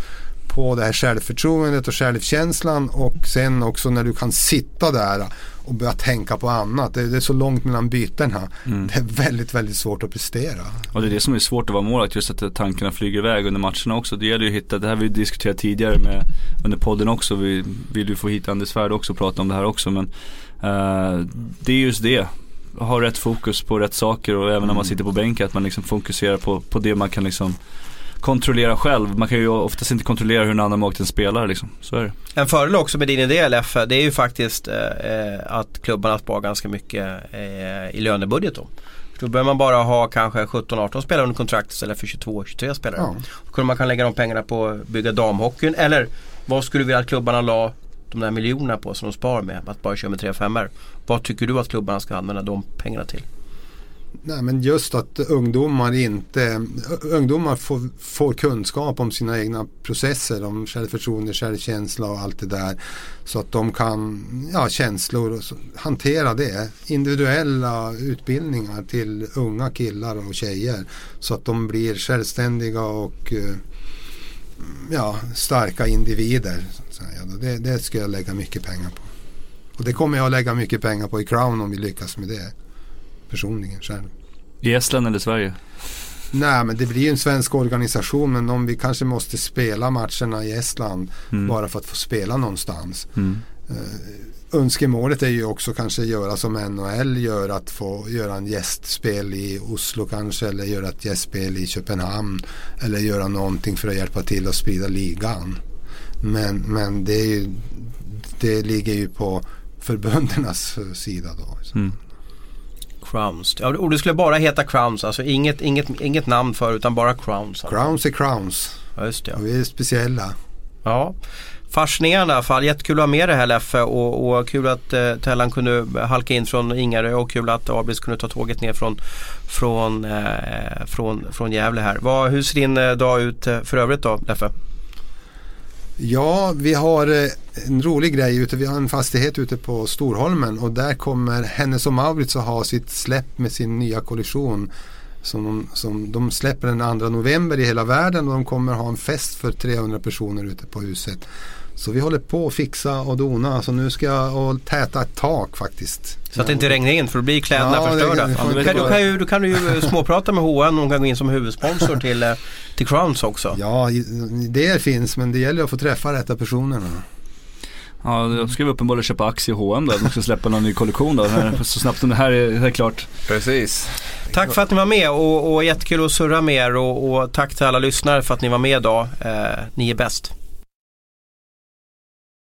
på det här självförtroendet och självkänslan och sen också när du kan sitta där och börja tänka på annat. Det, det är så långt mellan bytena. Mm. Det är väldigt, väldigt svårt att prestera. Och det är det som är svårt att vara målvakt, just att tankarna flyger iväg under matcherna också. Det gäller ju att hitta, det här vi diskuterat tidigare med, under podden också. Vi vill ju få hit Anders Svärd också och prata om det här också. Men uh, det är just det ha rätt fokus på rätt saker och även när man mm. sitter på bänken att man liksom fokuserar på, på det man kan liksom kontrollera själv. Man kan ju oftast inte kontrollera hur en annan målvakten spelar liksom. Så är det. En fördel också med din idé LF, det är ju faktiskt eh, att klubbarna sparar ganska mycket eh, i lönebudget då. Då behöver man bara ha kanske 17-18 spelare under kontrakt istället för 22-23 spelare. Ja. Då kunde man kan lägga de pengarna på att bygga damhockeyn eller vad skulle du vilja att klubbarna la de där miljonerna på som de sparar med att bara köra med 3 5 Vad tycker du att klubbarna ska använda de pengarna till? Nej, men just att ungdomar inte ungdomar får, får, kunskap om sina egna processer, om självförtroende, självkänsla och allt det där. Så att de kan, ja känslor, och så, hantera det. Individuella utbildningar till unga killar och tjejer. Så att de blir självständiga och eh, ja, starka individer. Det, det ska jag lägga mycket pengar på. Och det kommer jag att lägga mycket pengar på i Crown om vi lyckas med det personligen själv. I Estland eller Sverige? Nej men det blir ju en svensk organisation men om vi kanske måste spela matcherna i Estland mm. bara för att få spela någonstans. Mm. Uh, önskemålet är ju också kanske göra som NHL gör att få göra en gästspel i Oslo kanske eller göra ett gästspel i Köpenhamn eller göra någonting för att hjälpa till att sprida ligan. Men, men det, ju, det ligger ju på förbundernas sida då. Mm. Crowns. Ja, och det skulle bara heta Crowns, alltså inget, inget, inget namn för utan bara Crowns. Alltså. Crowns är Crowns. Ja, just det. Och vi är speciella. Ja. Fascinerande i alla fall. Jättekul att ha med det här Leffe och, och kul att eh, Tellan kunde halka in från Ingarö och kul att Abris kunde ta tåget ner från, från, eh, från, från Gävle här. Vad, hur ser din eh, dag ut eh, för övrigt då Leffe? Ja, vi har eh, en rolig grej ute. Vi har en fastighet ute på Storholmen och där kommer Hennes och Maurits att ha sitt släpp med sin nya kollektion. Som de, som de släpper den 2 november i hela världen och de kommer ha en fest för 300 personer ute på huset. Så vi håller på att fixa och dona. Så nu ska jag och täta ett tak faktiskt. Så att det inte regnar in för då blir kläderna ja, förstörda. Det, det, då, kan ju, då kan du ju småprata med H&M och de kan gå in som huvudsponsor till, eh, till Crowns också. Ja, det finns men det gäller att få träffa rätta personerna. Ja, då ska vi uppenbarligen köpa aktier i H&M då. De ska släppa någon ny kollektion då. Så snabbt som det här är, är klart. Precis. Tack för att ni var med och, och jättekul att surra med er och, och tack till alla lyssnare för att ni var med idag. Eh, ni är bäst.